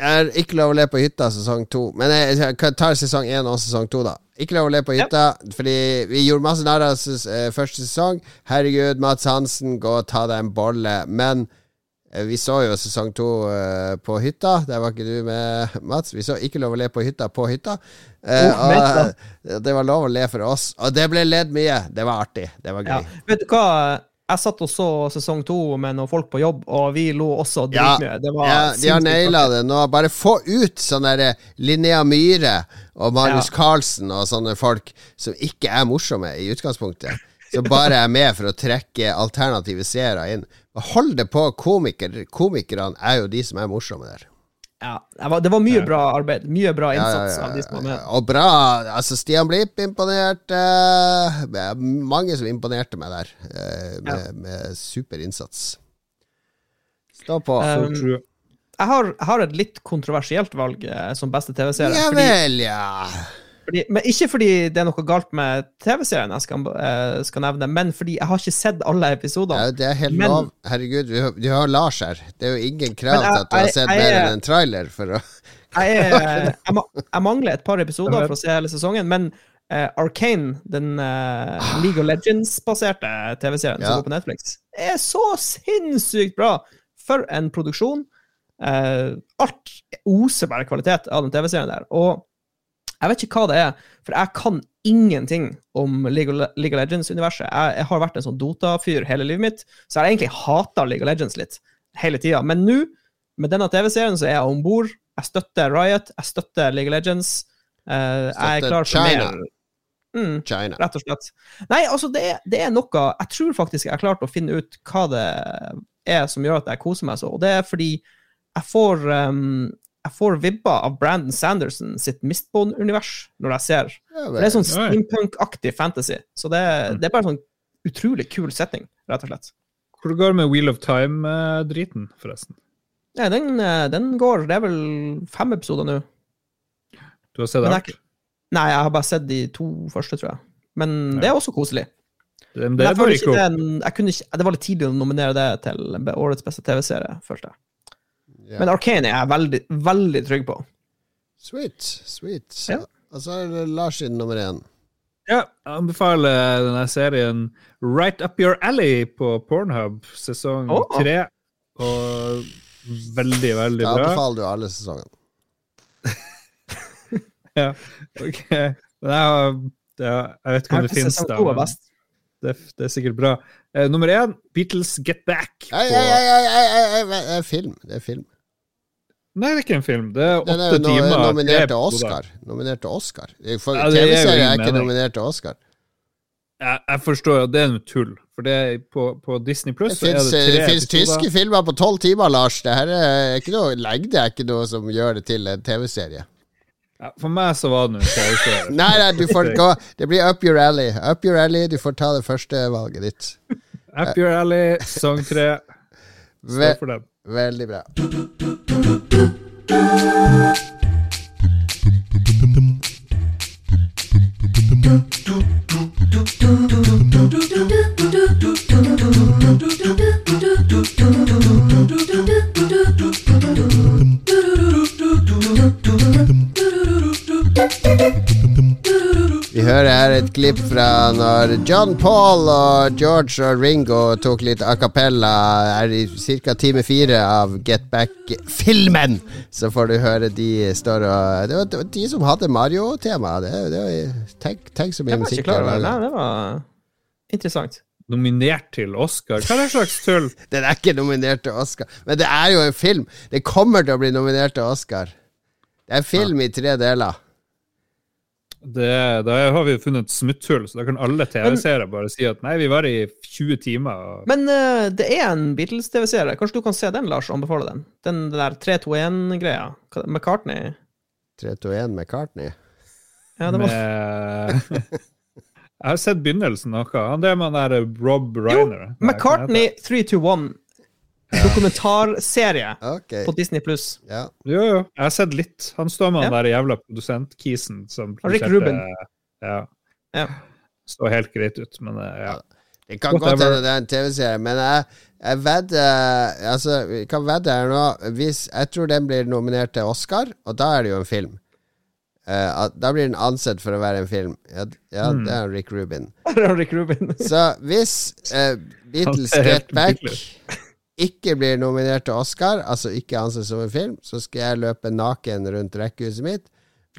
Er ikke lov å le på hytta sesong to. Men jeg, jeg tar sesong én og sesong to, da. Ikke lov å le på hytta, fordi vi gjorde masse narr av eh, første sesong. Herregud, Mats Hansen, gå og ta deg en bolle. Men eh, vi så jo sesong to uh, på hytta. Der var ikke du med, Mats. Vi så ikke lov å le på hytta på hytta. Uh, Oh, og, uh, det var lov å le for oss. Og det ble ledd mye. Det var artig. Det var Ja. Vet du hva? Jeg satt og så sesong to med noen folk på jobb, og vi lo også Ja, dritmye. Ja, ja, de har naila det nå. Bare få ut sånne der Linnea Myhre og Marius Carlsen og sånne folk som ikke er morsomme i utgangspunktet. Som bare er med for å trekke alternative seere inn. Hold det på komiker. Komikerne er jo de som er morsomme der. Ja, det var, det var mye bra arbeid. Mye bra Ja, ja, innsats ja, av de som var med. Og bra. Altså, Stian Blipp imponerte. Det er Mange som imponerte meg der, eh, med, super innsats. Stå på. Um, Jeg har, jeg har et litt kontroversielt valg eh, som beste TV-serie. Ja vel, ja. Fordi, men ikke fordi det er noe galt med TV-serien jeg skal, uh, skal nevne, men fordi jeg har ikke sett alle Ja, det er helt Men- lov. Herregud, vi har, vi har Lars her. Det er jo ingen krav jeg- til at du har sett jeg mer er- enn en trailer for å Jeg, er, jeg, jeg mangler et par episoder for å se hele sesongen, men uh, Arcane, den uh, League of Legends-baserte TV-serien Ja. som går på Netflix, er så sinnssykt bra! For en produksjon. Eh, alt oser bare kvalitet av den TV-serien der. Og jeg vet ikke hva det er, for jeg kan ingenting om League of, League of Legends-universet. Jeg, jeg har vært en sånn Dota-fyr hele livet mitt, så jeg har egentlig hata League of Legends litt hele tida. Men nå, med denne TV-serien, så er jeg om bord. Jeg støtter Riot, jeg støtter League of Legends. Uh, jeg er klar for China. mer. Mm, China. rett og slett. Nei, altså, det det er noe Jeg tror faktisk jeg har klart å finne ut hva det er som gjør at jeg koser meg så, og det er fordi jeg får um, jeg får vibber av Brandon Sanderson sitt Mistbone-univers når jeg ser Ja, Det er sånn steampunk-aktig fantasy. Så det, det er bare sånn utrolig kul setting, rett og slett. Hvor går det med Wheel of Time-driten, forresten? Ja, den, eh, den går Det er vel fem episoder nå. Du har sett det alt? Nei, jeg har bare sett de to første, tror jeg. Men det er også koselig. Det, det, jeg ikke ikke det, en- jeg kunne ikke, det var litt tidlig å nominere det til årets beste TV-serie, følte jeg. Ja. Men Arcane er jeg veldig, veldig trygg på. Sweet. Sweet. Ja. Og så er det Lars sin nummer én. Ja, jeg anbefaler denne serien Right Up Your Alley på Pornhub, sesong oh. tre. Og veldig, veldig bra. Jeg anbefaler du alle sesongene. Ja, ok. Men jeg, har, er- jeg vet ikke om det finnes da, er men det, det er sikkert bra. Eh, nummer én, Beatles Get Back. Ei, på- ei, ei, ei, ei, ei, ei, det er film. Det er film. Nei, det er ikke en film. Det er Den åtte er jo no timer. nominert til. Oscar. Nominert til Oscar. For Ja, det TV-serie er ikke nominert til Oscar. Jeg, jeg forstår at det er noe tull. For det er på, på Disney Pluss Det er fins det tyske filmer på tolv timer, Lars. Det her er ikke noe lengde er ikke noe som gjør det til en TV-serie. Ja, for meg så var det noe TV-serie. Nei, nei, du får gå Det blir up your alley. Up your alley, du får ta det første valget ditt. Up Your Alley, sesong tre. Stå for den. Veldig bra. Vi hører her et klipp fra når John Paul og George og Ringo tok litt a cappella her i ca. time fire av Get Back-filmen. Så får du høre de står og Det var, de som hadde Mario-tema. Det, det var- tenk, tenk så mye Jeg var musikk ikke klar over det. der. Nei, det var interessant. Nominert til Oscar. Hva er det slags tull? Den er ikke nominert til Oscar. Men det er jo en film. Det kommer til å bli nominert til Oscar. Det er en film i tre deler. Det, da har vi funnet et smutthull, så da kan alle TV-seere bare si at nei, vi var i 20 timer. og- Men uh, det er en Beatles-TV-serie. Kanskje du kan se den, Lars, og anbefale den? Den der 3-2-1-greia. Hva- McCartney. 321 McCartney. Ja, det var med Jeg har sett begynnelsen noe. Han det med han der Rob Reiner. Jo, McCartney 3-2-1. Dokumentarserie okay. på Disney pluss. Ja. det? Jo, jo. Jeg har sett litt. Han står med Ja. han der jævla produsentkisen som Rick Ruben. Rubin. Ja. Ja. Så helt greit ut, men eh, ja. Det kan godt hende det er en TV-serie, men jeg, jeg vedder Altså, vi kan vedde her nå hvis, Jeg tror den blir nominert til Oscar, og da er det jo en film. Uh, at- da blir den ansett for å være en film. Ja, ja Mm. det er Rick Rubin. Rick Rubin. Så hvis uh, Beatles Get Back. Ikke blir nominert til Oscar, altså ikke anses som en film, så skal jeg løpe naken rundt rekkehuset mitt.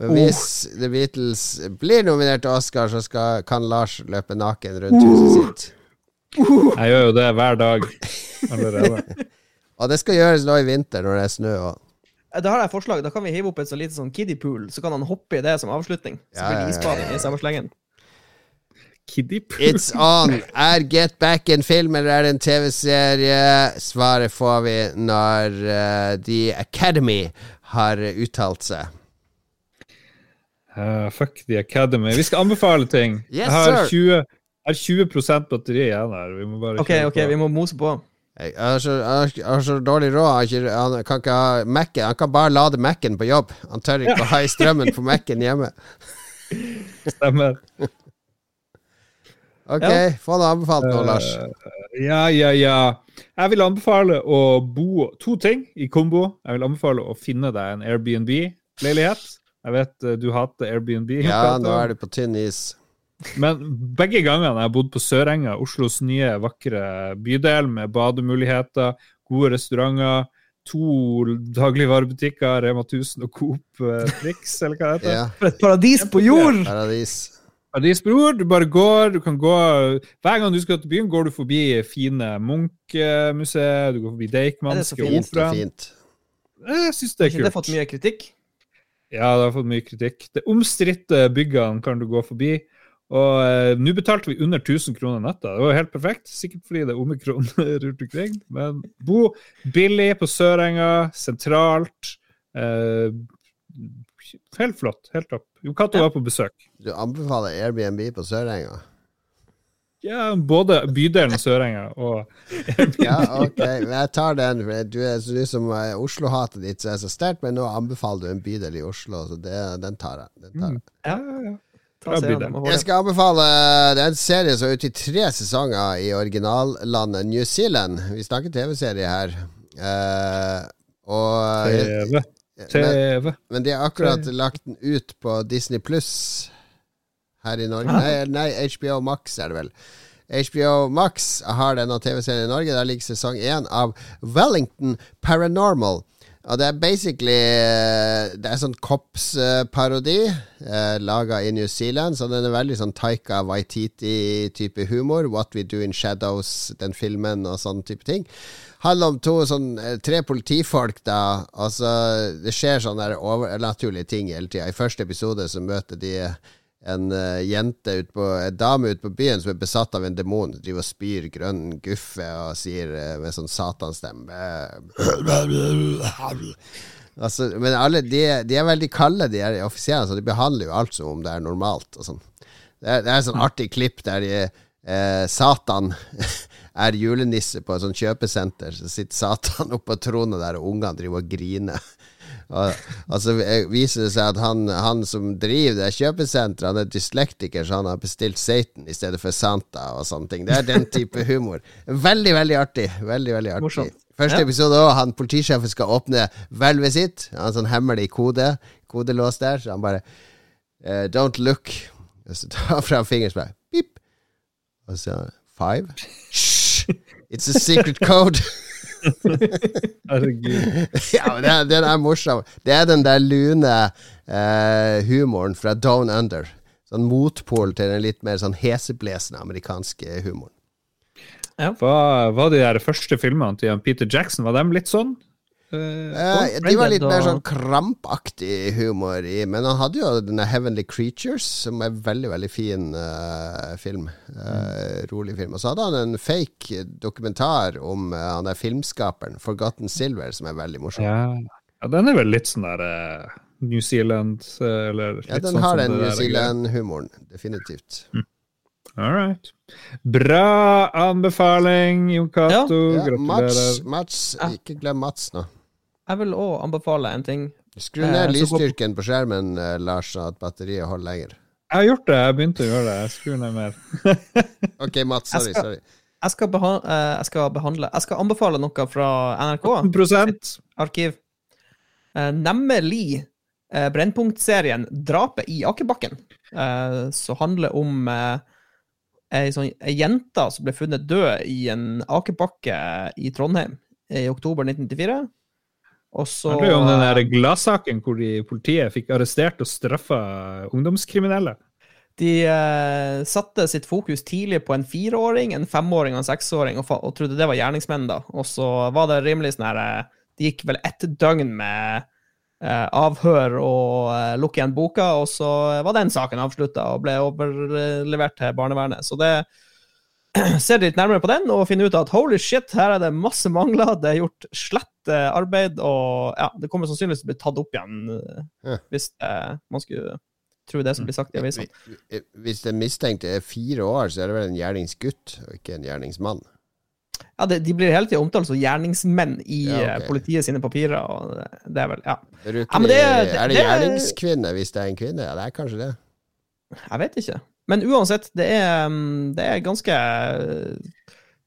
Men hvis The Beatles blir nominert til Oscar, så skal, kan Lars løpe naken rundt huset sitt. Jeg gjør jo det hver dag allerede. Og det skal gjøres nå i vinter, når det er snø. òg. Da har jeg forslag. Da kan vi hive opp et så lite sånn kiddie-pool, så kan han hoppe i det som avslutning. Så Ja, blir ja, det ja, isbading i samme slengen. Kiddie Poo. It's on! Er Get Back en film, eller er det en TV-serie? Svaret får vi når uh, The Academy har uttalt seg. Uh, fuck The Academy. Vi skal anbefale ting. Yes, jeg har 20, jeg har 20 batteri igjen her. Vi må bare OK, ok, på. vi må mose på. Jeg har så, jeg har- har så dårlig råd. Han, ikke, han kan ikke ha Mac-en. Han kan bare lade Mac-en på jobb. Han tør ikke å ha i strømmen på Mac-en hjemme. Stemmer. Ok, Ja. få det anbefalt nå, Lars. Ja, ja, ja. Jeg vil anbefale å bo to ting i kombo. Jeg vil anbefale å finne deg en Airbnb-leilighet. Jeg vet eh, du hater Airbnb. Ja, nå er du på tynn is. Men begge gangene jeg har bodd på Sørenga, Oslos nye, vakre bydel med bademuligheter, gode restauranter, to dagligvarebutikker, Rema 1000 og Coop eh, Prix, eller hva det heter. Ja, et paradis på jord! paradis. Paradis, bror. Du bare går, du kan gå Hver gang du skal til byen, går du forbi fine Munch-museet, du går forbi det Deichmanske, fint. Jeg syns det er er ikke det har fått mye kritikk? Ja, det har fått mye kritikk. Det omstridte byggene kan du gå forbi. Og eh, nå betalte vi under 1000 kroner natta. Det var helt perfekt. Sikkert fordi det er omikron rundt omkring. Men bo billig på Sørenga, sentralt. Eh, helt flott. Helt topp. Jo Cato Ja. var på besøk. Du anbefaler Airbnb på Sørenga? Ja, både bydelen Sørenga og Ja, ok, men jeg tar den. for Du er så du som Oslo-hatet ditt så er så sterkt, men nå anbefaler du en bydel i Oslo, så det, den tar jeg. Den tar jeg. Ja, ja, ja. Og Jeg skal anbefale Det er en serie som er ute i tre sesonger i originallandet New Zealand. Vi snakker TV-serie her. Uh, og TV. Men, TV. men de har akkurat lagt den ut på Disney Pluss her i Norge. Nei, nei, HBO Max er det vel. HBO Max har denne TV-serien i Norge. Der ligger sesong én av Wellington Paranormal. Og det er basically eh, Det er sånn Cops-parodi eh, laga i New Zealand, så den er veldig sånn Taika Waititi-type humor. What We Do In Shadows, den filmen og sånn type ting. Handler om to sånn eh, tre politifolk, da. Altså, det skjer sånne overnaturlige ting hele tida. I første episode så møter de en uh, jente ut på, en dame ute på byen som er besatt av en demon. Driver og spyr grønn guffe og sier uh, med sånn satanstemme altså, Men alle de, de er veldig kalde, de er offiserene, så de behandler jo alt som om det er normalt. Sånn. det, er, det er et sånn artig klipp der de, uh, Satan er julenisse på et sånt kjøpesenter. Så sitter Satan oppe på tronen der, og ungene driver og griner. Og, og så viser det seg at han, han som driver det kjøpesenteret, han er dyslektiker, så han har bestilt Satan i stedet for Santa og sånne ting. Det er den type humor. Veldig, veldig artig. Veldig, veldig artig. Morsomt. Første Ja. episode òg, han politisjefen skal åpne hvelvet sitt. Han har sånn hemmelig kode, kodelås der, så han bare uh, Don't look. Og så tar han fram fingeren og bare pip. Og så five. It's a secret code. Herregud. ja, den, den er morsom. Det er den der lune eh, humoren fra Down Under. Sånn motpol til den litt mer sånn heseblesende amerikanske humoren. Hva var de der første filmene til Peter Jackson? Var de litt sånn? Eh, Eh, de var litt mer sånn krampaktig humor i, men han hadde jo denne Heavenly Creatures, som er veldig, veldig fin uh, film. Uh, Rolig film. Og så hadde han en fake dokumentar om han der filmskaperen, Forgotten Silver, som er veldig morsom. ja. ja, den er vel litt sånn der New Zealand eller litt Ja, den sånn har den New Zealand-humoren, definitivt. All right. Bra anbefaling, Jon Cato. Ja, Mats, Gratulerer. Mats, ikke glem Mats nå. Jeg vil òg anbefale en ting. Skru Eh, ned så lysstyrken på skjermen, eh, Lars, så at batteriet holder lenger. Jeg har gjort det. Jeg begynte å gjøre det. Jeg skrur ned mer. Ok, Mats, sorry. Jeg skal- sorry. Jeg skal, beha eh, jeg skal behandle Jeg skal anbefale noe fra NRK. 18 arkiv. Eh, nemlig eh, Brennpunkt-serien 'Drapet i Akebakken', eh, som handler om eh, ei, sånn, ei jente som ble funnet død i en akebakke i Trondheim i oktober 1994. Og så handler jo om den der gladsaken hvor de, politiet fikk arrestert og straffa ungdomskriminelle. De eh, satte sitt fokus tidlig på en fireåring, en femåring og en seksåring, og, og trodde det var gjerningsmenn. da. Og så var det rimelig sånn her eh, Det gikk vel ett døgn med avhør og eh, lukke igjen boka, og så var den saken avslutta og ble overlevert til barnevernet. Så det ser litt nærmere på den og finner ut at holy shit, her er det masse mangler, det er gjort slett eh, arbeid, og ja, det kommer sannsynligvis til å bli tatt opp igjen eh, Ja. hvis eh, man skulle tro det som blir sagt i avisene. Vi- Hvis den mistenkte er fire år, så er det vel en gjerningsgutt, og ikke en gjerningsmann. Ja, de, De blir hele tida omtalt som gjerningsmenn i Ja, ok. eh, politiet sine papirer. og det- er vel, ja. Bruker Ja, men det- det- er det gjerningskvinne hvis det er en kvinne? Ja, det er kanskje det. Jeg vet ikke. Men uansett, det er, mm, det er ganske eh,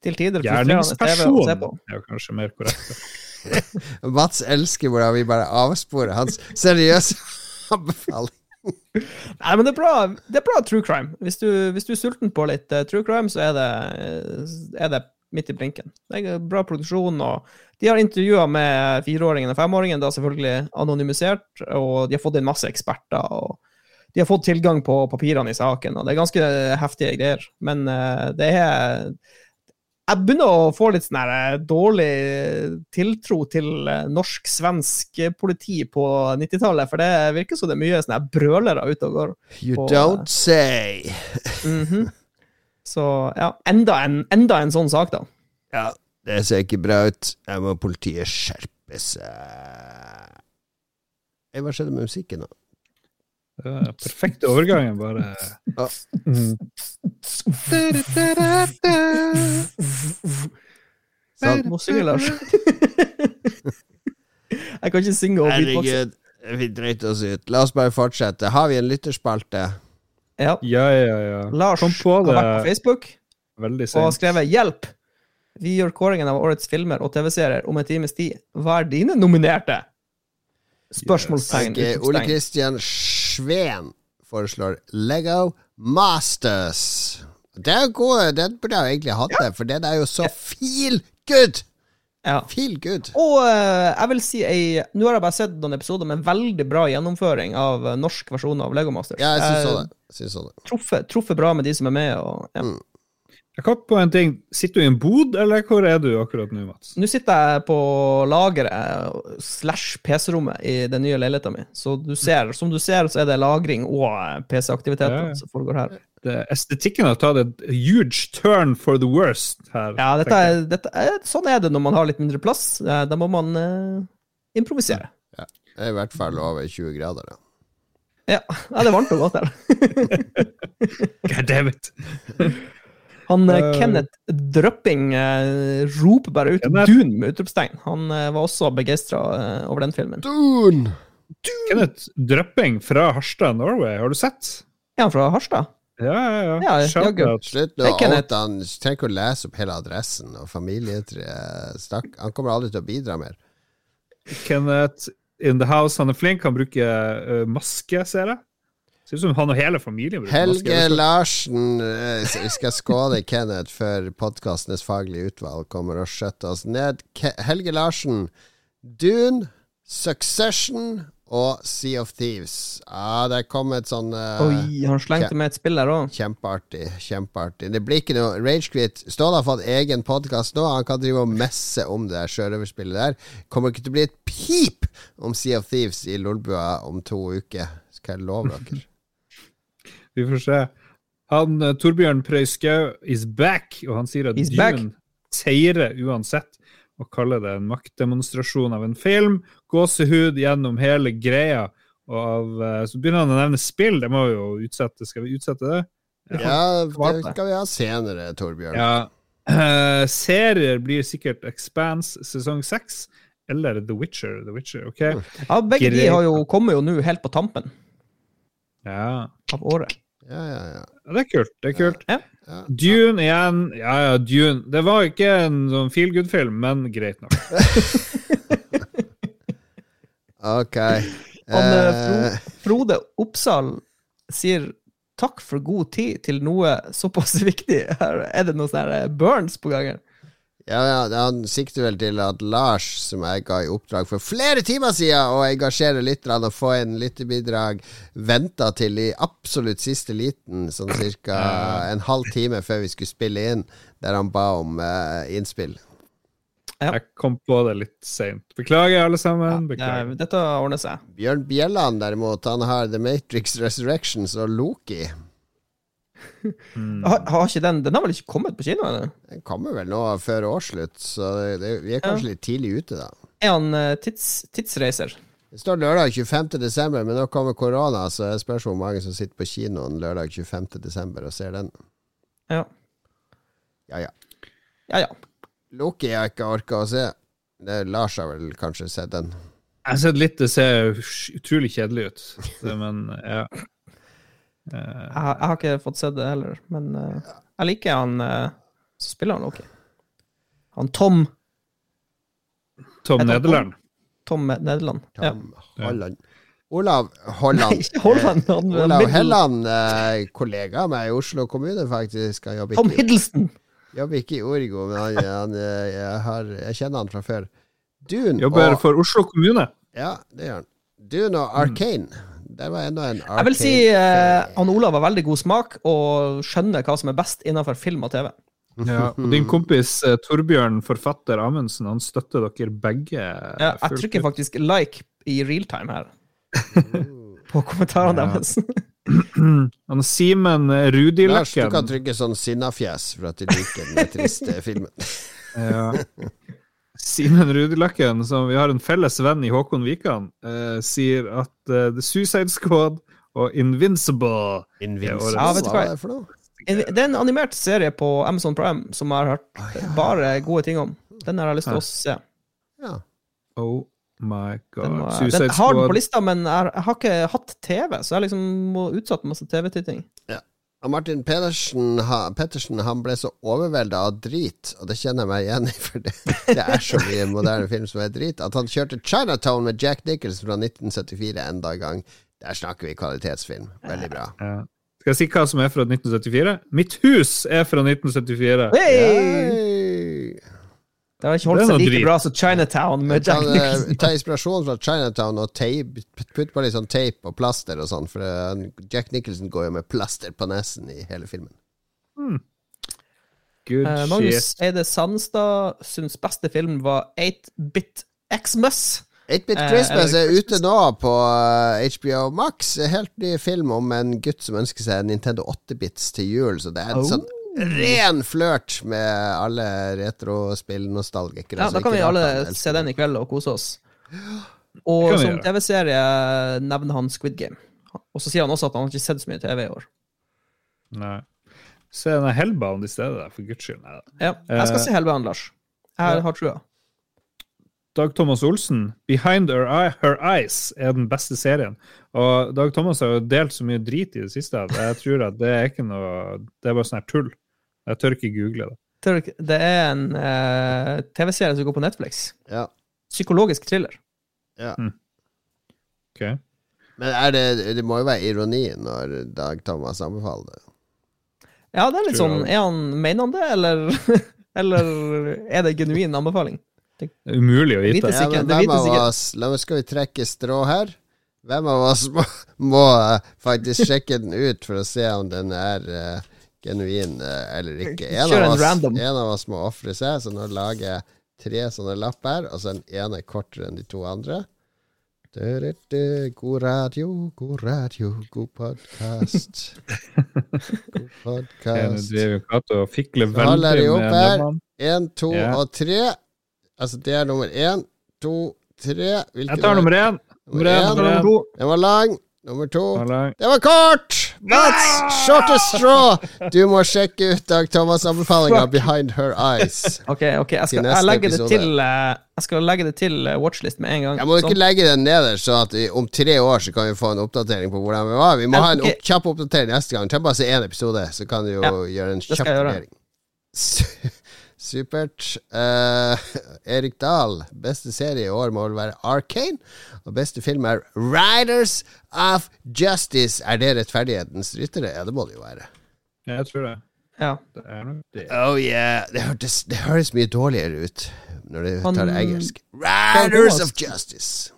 til tider frustrerende TV å Gjerningsperson er jo kanskje mer korrekt. Mats elsker hvordan vi bare avsporer hans seriøse anbefaling. Nei, men det er bra, det er bra true crime. Hvis du, hvis du er sulten på litt uh, true crime, så er det, er det midt i blinken. Det er bra produksjon, og de har intervjua med fireåringen og femåringen, da selvfølgelig anonymisert, og de har fått inn masse eksperter, og de har fått tilgang på papirene i saken, og det er ganske heftige greier. Men uh, det er jeg begynner å få litt sånn eh, dårlig tiltro til eh, norsk-svensk politi på 90-tallet, for det virker som det er mye sånne brølere ute og går. You don't say. Mhm. Så ja, enda en, enda en sånn sak, da. Ja, det ser ikke bra ut. Her må politiet skjerpe seg. Hva skjedde med musikken, da? Det var perfekte overgangen, bare. Ja. Mm. Du må synge, Lars. Jeg kan ikke synge og beatboxe. Herregud, vi dreit oss ut. La oss bare fortsette. Har vi en lytterspalte? Ja. Ja, ja, ja. Lars Kom på har vært på Facebook veldig og har skrevet 'Hjelp! Vi gjør kåringen av årets filmer og TV-serier om en times tid. Hva er dine nominerte?' Spørsmålstegn. Ok, Ole. Kristian Sveen foreslår Lego Masters. Det er gode, den burde jeg egentlig hatt det, for den er jo så feel good! Ja. Feel good. Og eh, jeg vil si ei Nå har jeg bare sett noen episoder med en veldig bra gjennomføring av eh, norsk versjon av Lego Masters. Ja, jeg syns Eh, det. Truffet, truffet bra med de som er med. Og, ja. Mm. Jeg kom på en ting. Sitter du i en bod, eller hvor er du akkurat nå, Mats? Nå sitter jeg på lageret slash PC-rommet i den nye leiligheten min. Så du ser, som du ser, så er det lagring og PC-aktiviteter Ja, ja. som foregår her. Estetikken har tatt et huge turn for the worst her. Ja, dette er, dette er, sånn er det når man har litt mindre plass. Da må man uh, improvisere. Det er i hvert fall over 20 grader. Da. Ja. ja, det er varmt og godt her. God damn it. Han Eh, Kenneth Drøpping uh, roper bare ut Kenneth. Dune med utropstegn. Han uh, var også begeistra over den filmen. Dune! Kenneth Drøpping fra Harstad, Norway. Har du sett? Er han fra Harstad? Ja, ja, ja. Ja, Shout Slutt nå å oute han. Trenger ikke å lese opp hele adressen og familietreet. Stakk. Han kommer aldri til å bidra mer. Kenneth in the house. Han er flink. Han bruker uh, maske, ser jeg. Ser ut som han og hele familien bruker Helge maske. Larsen eh, Vi skal skåle Kenneth før podkastenes faglige utvalg kommer og skjøtter oss ned. Helge Larsen, Dune, Succession og Sea of Thieves. Ja, det kom et sånn uh, Oi, han slengte med et spill der òg. Kjempeartig. kjempeartig Det blir ikke noe Ragequit. Ståle har fått egen podkast nå. Han kan drive og messe om det der sjørøverspillet der. Kommer ikke til å bli et pip om Sea of Thieves i Lolbua om to uker. Skal jeg love dere. Vi får se. Han, eh, Torbjørn Preuskau is back, og han sier at. Dune seirer uansett, og kaller det en maktdemonstrasjon av en film. Gåsehud gjennom hele greia. Og av, eh, så begynner han å nevne spill. Det må vi jo utsette. Skal vi utsette det? Ja, ja det skal vi ha senere, Torbjørn. Ja. Uh, serier blir sikkert Expanse sesong seks, eller The Witcher. The Witcher, ok? Ja, begge de har jo, kommer jo nå helt på tampen Ja. av året. Ja, ja, ja. Ja, Det er kult. det er kult. Ja. Ja. Dune igjen. Ja, ja, Dune. Det var ikke en sånn feel good-film, men greit nok. Ok. Han, eh, Eh, Fro, Frode Oppsal sier takk for god tid til noe såpass viktig. Er det noe sånn eh, burns på gangen. Ja, ja, Han sikter vel til at Lars, som jeg ga i oppdrag for flere timer siden å engasjere lytterne og få en lyttebidrag, venta til i absolutt siste liten, sånn ca. en halv time før vi skulle spille inn, der han ba om uh, innspill. Ja. Jeg kom på det litt seint. Beklager, alle sammen. Beklager. Ja, dette ordner seg. Bjørn Bjelland derimot, han har The Matrix Resurrections og Loki. Mm. Har, har ikke den Den har vel ikke kommet på kino? Eller? Den kommer vel nå før årsslutt, så det, det, vi er kanskje litt tidlig ute, da. Er han eh, tids, tidsreiser? Det står lørdag 25. desember, men nå kommer korona, så jeg spørs hvor mange som sitter på kinoen lørdag 25. desember og ser den. Ja. Ja, ja. Ja, ja. Loki har jeg ikke orka å se. Det, Lars har vel kanskje sett den. Jeg har sett litt, det ser utrolig kjedelig ut. Men ja. Eh, Jeg, har- jeg har ikke fått sett det heller, men eh, jeg liker han uh, som spiller han Loki. Han Tom Tom Nederland. Tom Nederland. Ja. Tom Holland. Olav Holland. Nei, ikke Holland, Eh, Olav Helland, eh, kollega av meg i Oslo kommune, faktisk. Han jobber Tom Hiddleston! jobber ikke i Origo, men han, han, eh, jeg, har, jeg kjenner han fra før. Dune Jobber og for Oslo kommune. Ja, det gjør han. Dune og Arcane. Det var enda en Jeg vil si eh, han Olav har veldig god smak og skjønner hva som er best innenfor film og TV. Ja, og din kompis eh, Torbjørn, forfatter Amundsen, han støtter dere begge. Ja, jeg trykker faktisk like i realtime her. På kommentarene Ja. deres. Han Simen Lars, du kan trykke sånn sinnafjes for at du liker den triste filmen. Ja. Simen Rudilakken, som vi har en felles venn i Håkon Wikan, eh, sier at eh, The Suicide Squad og Invincible. Invincible, Ja, vet du hva er for noe? Det er en animert serie på Amazon Prime som jeg har hørt bare gode ting om. Den har jeg lyst til å se. Ja. Oh my god. Den, var, Suicide den har den Squad. på lista, men jeg, jeg har ikke hatt TV, så jeg liksom må utsatt masse TV-titting. Og Martin Pedersen, ha, Pettersen han ble så overvelda av drit, og det kjenner jeg meg igjen i, for det, det er så mye moderne film som er drit, at han kjørte Chinatown med Jack Nicholson fra 1974 enda en gang. Der snakker vi kvalitetsfilm. Veldig bra. Ja. Skal jeg si hva som er fra 1974? Mitt hus er fra 1974. Hey! Det har ikke holdt seg like drit. bra som Chinatown med Jack Nicholson. ta inspirasjon fra Chinatown og tape, putt på litt sånn tape og plaster og sånn, for eh, Jack Nicholson går jo med plaster på nesen i hele filmen. Good Eh, shit. Magnus Eide Sandstad syns beste film var 8-Bit Xmas. 8-Bit Eh, Christmas er ute nå på HBO Max. Helt ny film om en gutt som ønsker seg en Nintendo 8-bits til jul. Så det er en Oh. sånn ren flørt med alle retrospill-nostalgikere. Ja, da kan vi alle se den i kveld og kose oss. Og som. TV-serie nevner han Squid Game. Og så sier han også at han har ikke sett så mye TV i år. Nei. Se denne Hellbound i stedet, for guds skyld. Nei. Ja, jeg skal Eh, se Hellbound, Lars. Jeg har trua. Dag Thomas Olsen, 'Behind Her, Eye- Her Eyes', er den beste serien. Og Dag Thomas har jo delt så mye drit i det siste at jeg tror at det er ikke noe Det er bare sånn her tull. Jeg tør ikke google det. Det er en eh, TV-serie som går på Netflix. Ja, Psykologisk thriller. ja. Ok? Men er det, det må jo være ironi når Dag Thomas anbefaler det. Ja, det er litt Tror sånn jeg. Er han Mener han det, eller, eller er det genuin anbefaling? Det er umulig å vite. Ja, men det hvem vites av oss La meg skal vi trekke strå her. Hvem av oss må, må eh, faktisk sjekke den ut for å se om den er eh, genuin eh, eller ikke? En av, oss, en av oss må ofre seg, så nå lager jeg tre sånne lapper, og så den ene kortere enn de to andre. God radio, god radio, god podkast. God podkast. Så holder de opp her. Én, to Ja. og tre. Altså, det er nummer én, to, tre. Hvilken Jeg tar er- nummer én. Nummer én, nummer én. to. Den var lang. Nummer to. Det var kort! Mats! Shortest straw! Du må sjekke ut Dag Thomas' anbefalinger Behind Her Eyes. Ok, ok, jeg, skal, jeg, legge, det til, eh, jeg skal legge det til eh, watchlist med en gang. Jeg må Sånn. ikke legge den nederst, så at om tre år så kan vi få en oppdatering på hvordan vi var. Vi må ha en opp, kjapp oppdatering neste gang. Tenk bare se én episode, så kan du jo Ja, gjøre en kjapp vurdering. Su- Supert. Uh, Erik Dahl, beste serie i år må vel være Arcane. Og beste film er Riders of Justice. Er det rettferdighetens ryttere? Ja, det må det jo være. Jeg tror det. Ja. Det er nok det. Oh yeah. Det, høres, det høres mye dårligere ut når du Han- tar det engelsk. Riders of Justice.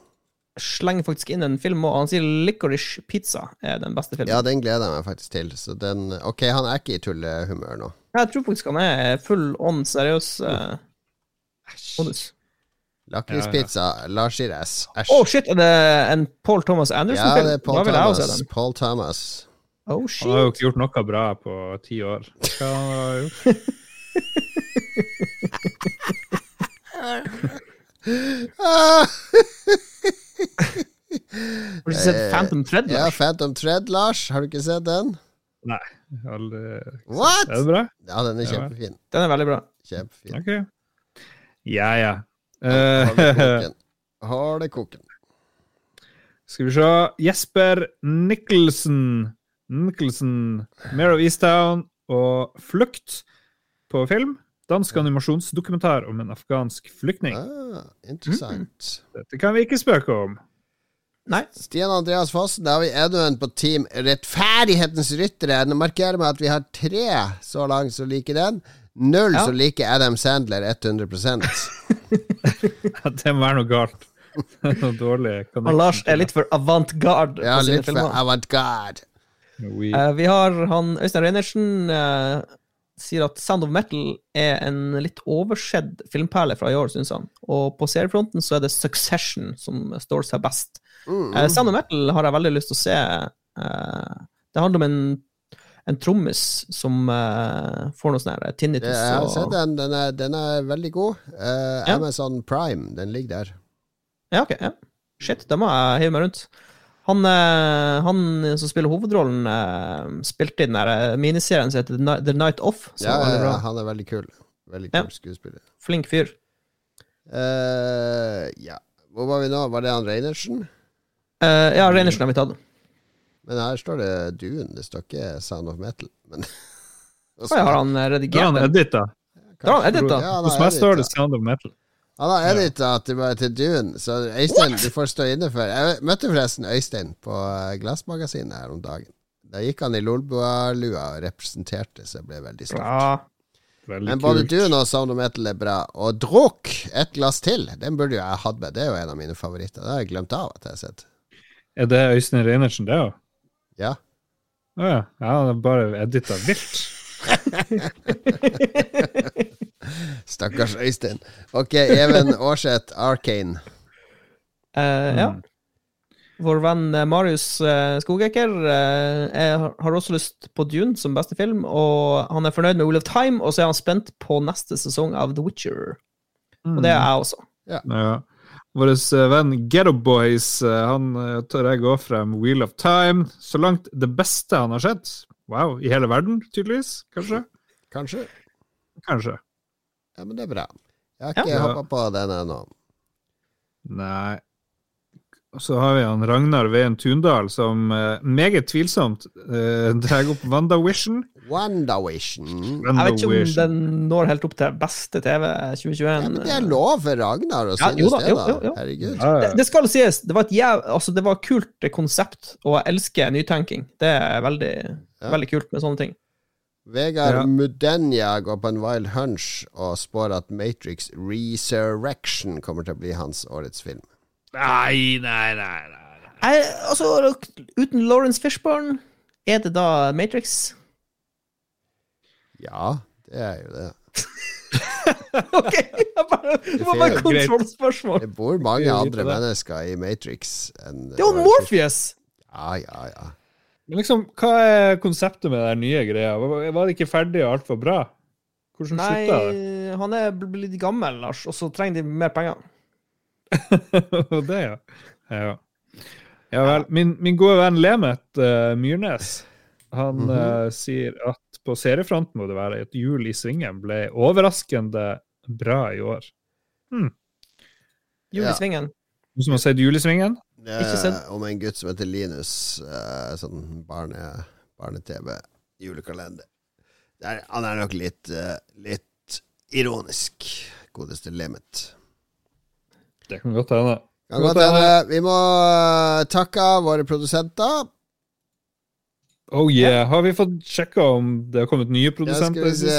Slenger faktisk inn en film og han sier Licorice Pizza er den beste filmen. Ja, den gleder jeg meg faktisk til. Så den Ok, han er ikke i tullehumør nå. Jeg tror faktisk han er full on seriøs eh, modus. Lakrispizza. Lars Gires. S. Æsj. Oh, shit! Er det en Paul Thomas Anderson-film? det er Paul Thomas. Paul Thomas. Oh, Han har jo ikke gjort noe bra på ti år. Hva han har gjort? Ah, Har du ikke sett Phantom Thread? Lars? ja, Phantom Thread, Lars. Har du ikke sett den? Nei. Aldri. What?! Er det bra? Ja, den er kjempefin. Den er veldig bra. Kjempefin. Ok. Ja, ja. Har det Eh, koken. Har det koken. skal vi se. Jesper Nicholson. Nicholson. Mare of Easttown og Flukt på film. Dansk animasjonsdokumentar om en afghansk flyktning. Ah, interessant. Dette kan vi ikke spøke om. Nei. Stian Andreas Fossen, da har vi ennå en på Team Rettferdighetens ryttere. Nå markerer vi at vi har tre så langt som liker den. Null Ja. som liker Adam Sandler 100 Det må være noe galt. noe dårlig Og Lars er litt for avantgarde Ja, litt for avantgarde. We, Uh, vi har han Øystein Reinertsen uh, sier at Sound of Metal er en litt oversett filmperle fra i år, syns han. Og på seriefronten så er det Succession som står seg best. Mm. Uh, Sound of Metal har jeg veldig lyst til å se. Uh, det handler om en, en trommis som uh, får noe sånn tinnitus. Jeg har sett den. Den er, den er veldig god. Ja. Amazon Prime, den ligger der. Ja, ok. Ja. Shit, da må jeg hive meg rundt. Han, han som spiller hovedrollen, spilte i den der miniserien som heter The Night Off. Ja, ja, han er veldig kul. Veldig Ja. skuespiller. Flink fyr. Uh, ja. Hvor var vi nå? Var det han Reinertsen? Eh, ja, Reinertsen har vi tatt. Men her står det Dune, det står ikke Sound of Metal. Men Å har han eh, redigert han edita. Har han edita. Ja, Hos meg står det. Sound of Metal. Han har edita til, til Dune, så Øystein, du får stå inne for Jeg møtte forresten Øystein på eh, Glassmagasinet her om dagen. Da gikk han i Lolbua-lua og representerte, så jeg ble veldig stolt. Ja. Veldig Men både kult. Dune og Sound of Metal er bra. Og Druk, et glass til, den burde jo jeg hatt med. Det er jo en av mine favoritter. Det har jeg glemt av at jeg har sett. Er det Øystein Reinertsen, det òg? Ja. Å ja. ja. Han er bare edita vilt. Stakkars Øystein. Ok, Even Aarseth, Arcane. Uh, ja. Mm. Vår venn eh, Marius eh, Skogeker har også lyst på Dune som beste film, og han er fornøyd med Olaf of Time, og så er han spent på neste sesong av The Witcher. Og det er jeg også. Ja. Ja. Vår eh, venn Ghetto Boys, eh, han eh, tør jeg gå frem Wheel of Time. Så langt det beste han har sett. Wow. I hele verden, tydeligvis. Kanskje? Kanskje? Kanskje. Ja, men det er bra. Jeg har ikke Ja. hoppa på den ennå. Nei. Så har vi han Ragnar Veien Tundal, som eh, meget tvilsomt uh, drar opp WandaVision. WandaVision. Jeg vet ikke om den når helt opp til beste TV 2021. Ja, men det er lov for Ragnar å Ja, jo da, det, jo, da. jo, jo. Herregud. Ja, det, ja. det skal sies, det var et jæv... Altså, det var kult konsept, og jeg elsker nytenking. Det er veldig, Ja. veldig kult med sånne ting. Vegard Ja. Mudenja går på en wild hunch og spår at Matrix Resurrection kommer til å bli hans årets film. Nei, nei, nei. nei. Jeg, altså, uten Lawrence Fishburne, er det da Matrix? Ja, det er jo det. OK! Jeg bare, det var bare kontrollspørsmål. Det bor mange er jo andre mennesker i Matrix enn Det var Morpheus! Ja, ja, ja. Men liksom, hva er konseptet med den nye greia? Var det ikke ferdig og alt var bra? Hvordan Nei, slutta det? han er bl- blitt gammel, Lars, og så trenger de mer penger. Det, ja. ja. Ja vel. Min, min gode venn Lemet uh, Myrnes han mm -hmm. uh, sier at på seriefronten må det være at Jul i Svingen ble overraskende bra i år. Jul Ja. i svingen. Noen som har sett Jul i Svingen? Om en gutt som heter Linus. Uh, sånn barne- barne-TV-julekalender. Det er- han er nok litt, litt ironisk, godeste Lemet. Det kan godt hende. Kan godt hende. Vi må eh, takke våre produsenter. Oh yeah. Har vi fått sjekka om det har kommet nye produsenter? produsenter?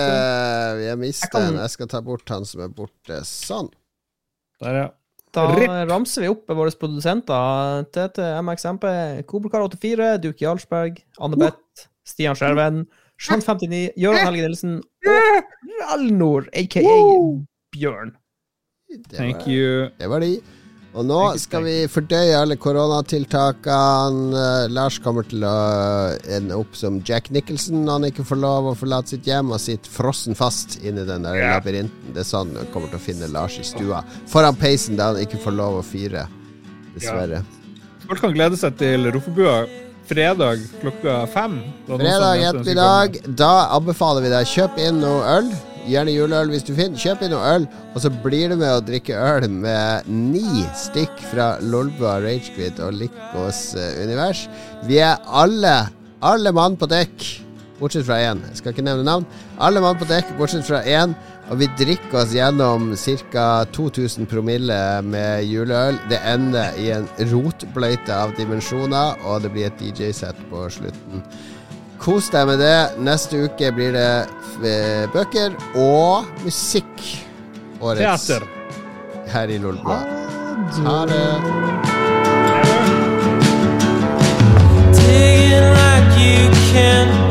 skal vi se Jeg kan- en. Jeg skal ta bort han som er borte. Sånn. Der, ja. Da Rip. ramser vi opp med våre produsenter. TT, MXMP, Kobelkar84, Duke Jarlsberg, Anne Beth, Stian Skjerven, Jean59, Gøran Helge Nilsen og Ralnor, aka Bjørn. Det Thank var, you. det var de. Og nå you, skal vi fordøye alle koronatiltakene. Eh, Lars kommer til å ende opp som Jack Nicholson når han ikke får lov å forlate sitt hjem og sitter frossen fast inni den der yeah. labyrinten. Det er sånn han kommer til å finne Lars i stua. Foran peisen da han ikke får lov å fyre. Dessverre. Folk kan glede seg til Roffebua fredag klokka fem. Fredag ettermiddag, da anbefaler vi deg kjøp inn noe øl. Gjerne juleøl hvis du finner. Kjøp inn noe øl, og så blir du med å drikke øl med ni stykk fra Lolbua Ragequid og Likos eh, univers. Vi er alle, alle mann på dekk, bortsett fra én. Jeg skal ikke nevne navn. Alle mann på dekk, bortsett fra én. Og vi drikker oss gjennom ca. 2000 promille med juleøl. Det ender i en rotbløyte av dimensjoner, og det blir et DJ-sett på slutten. Kos deg med det. Neste uke blir det eh, bøker og musikk. Årets Teater. her i Lolbua. Ha det. Digging like you can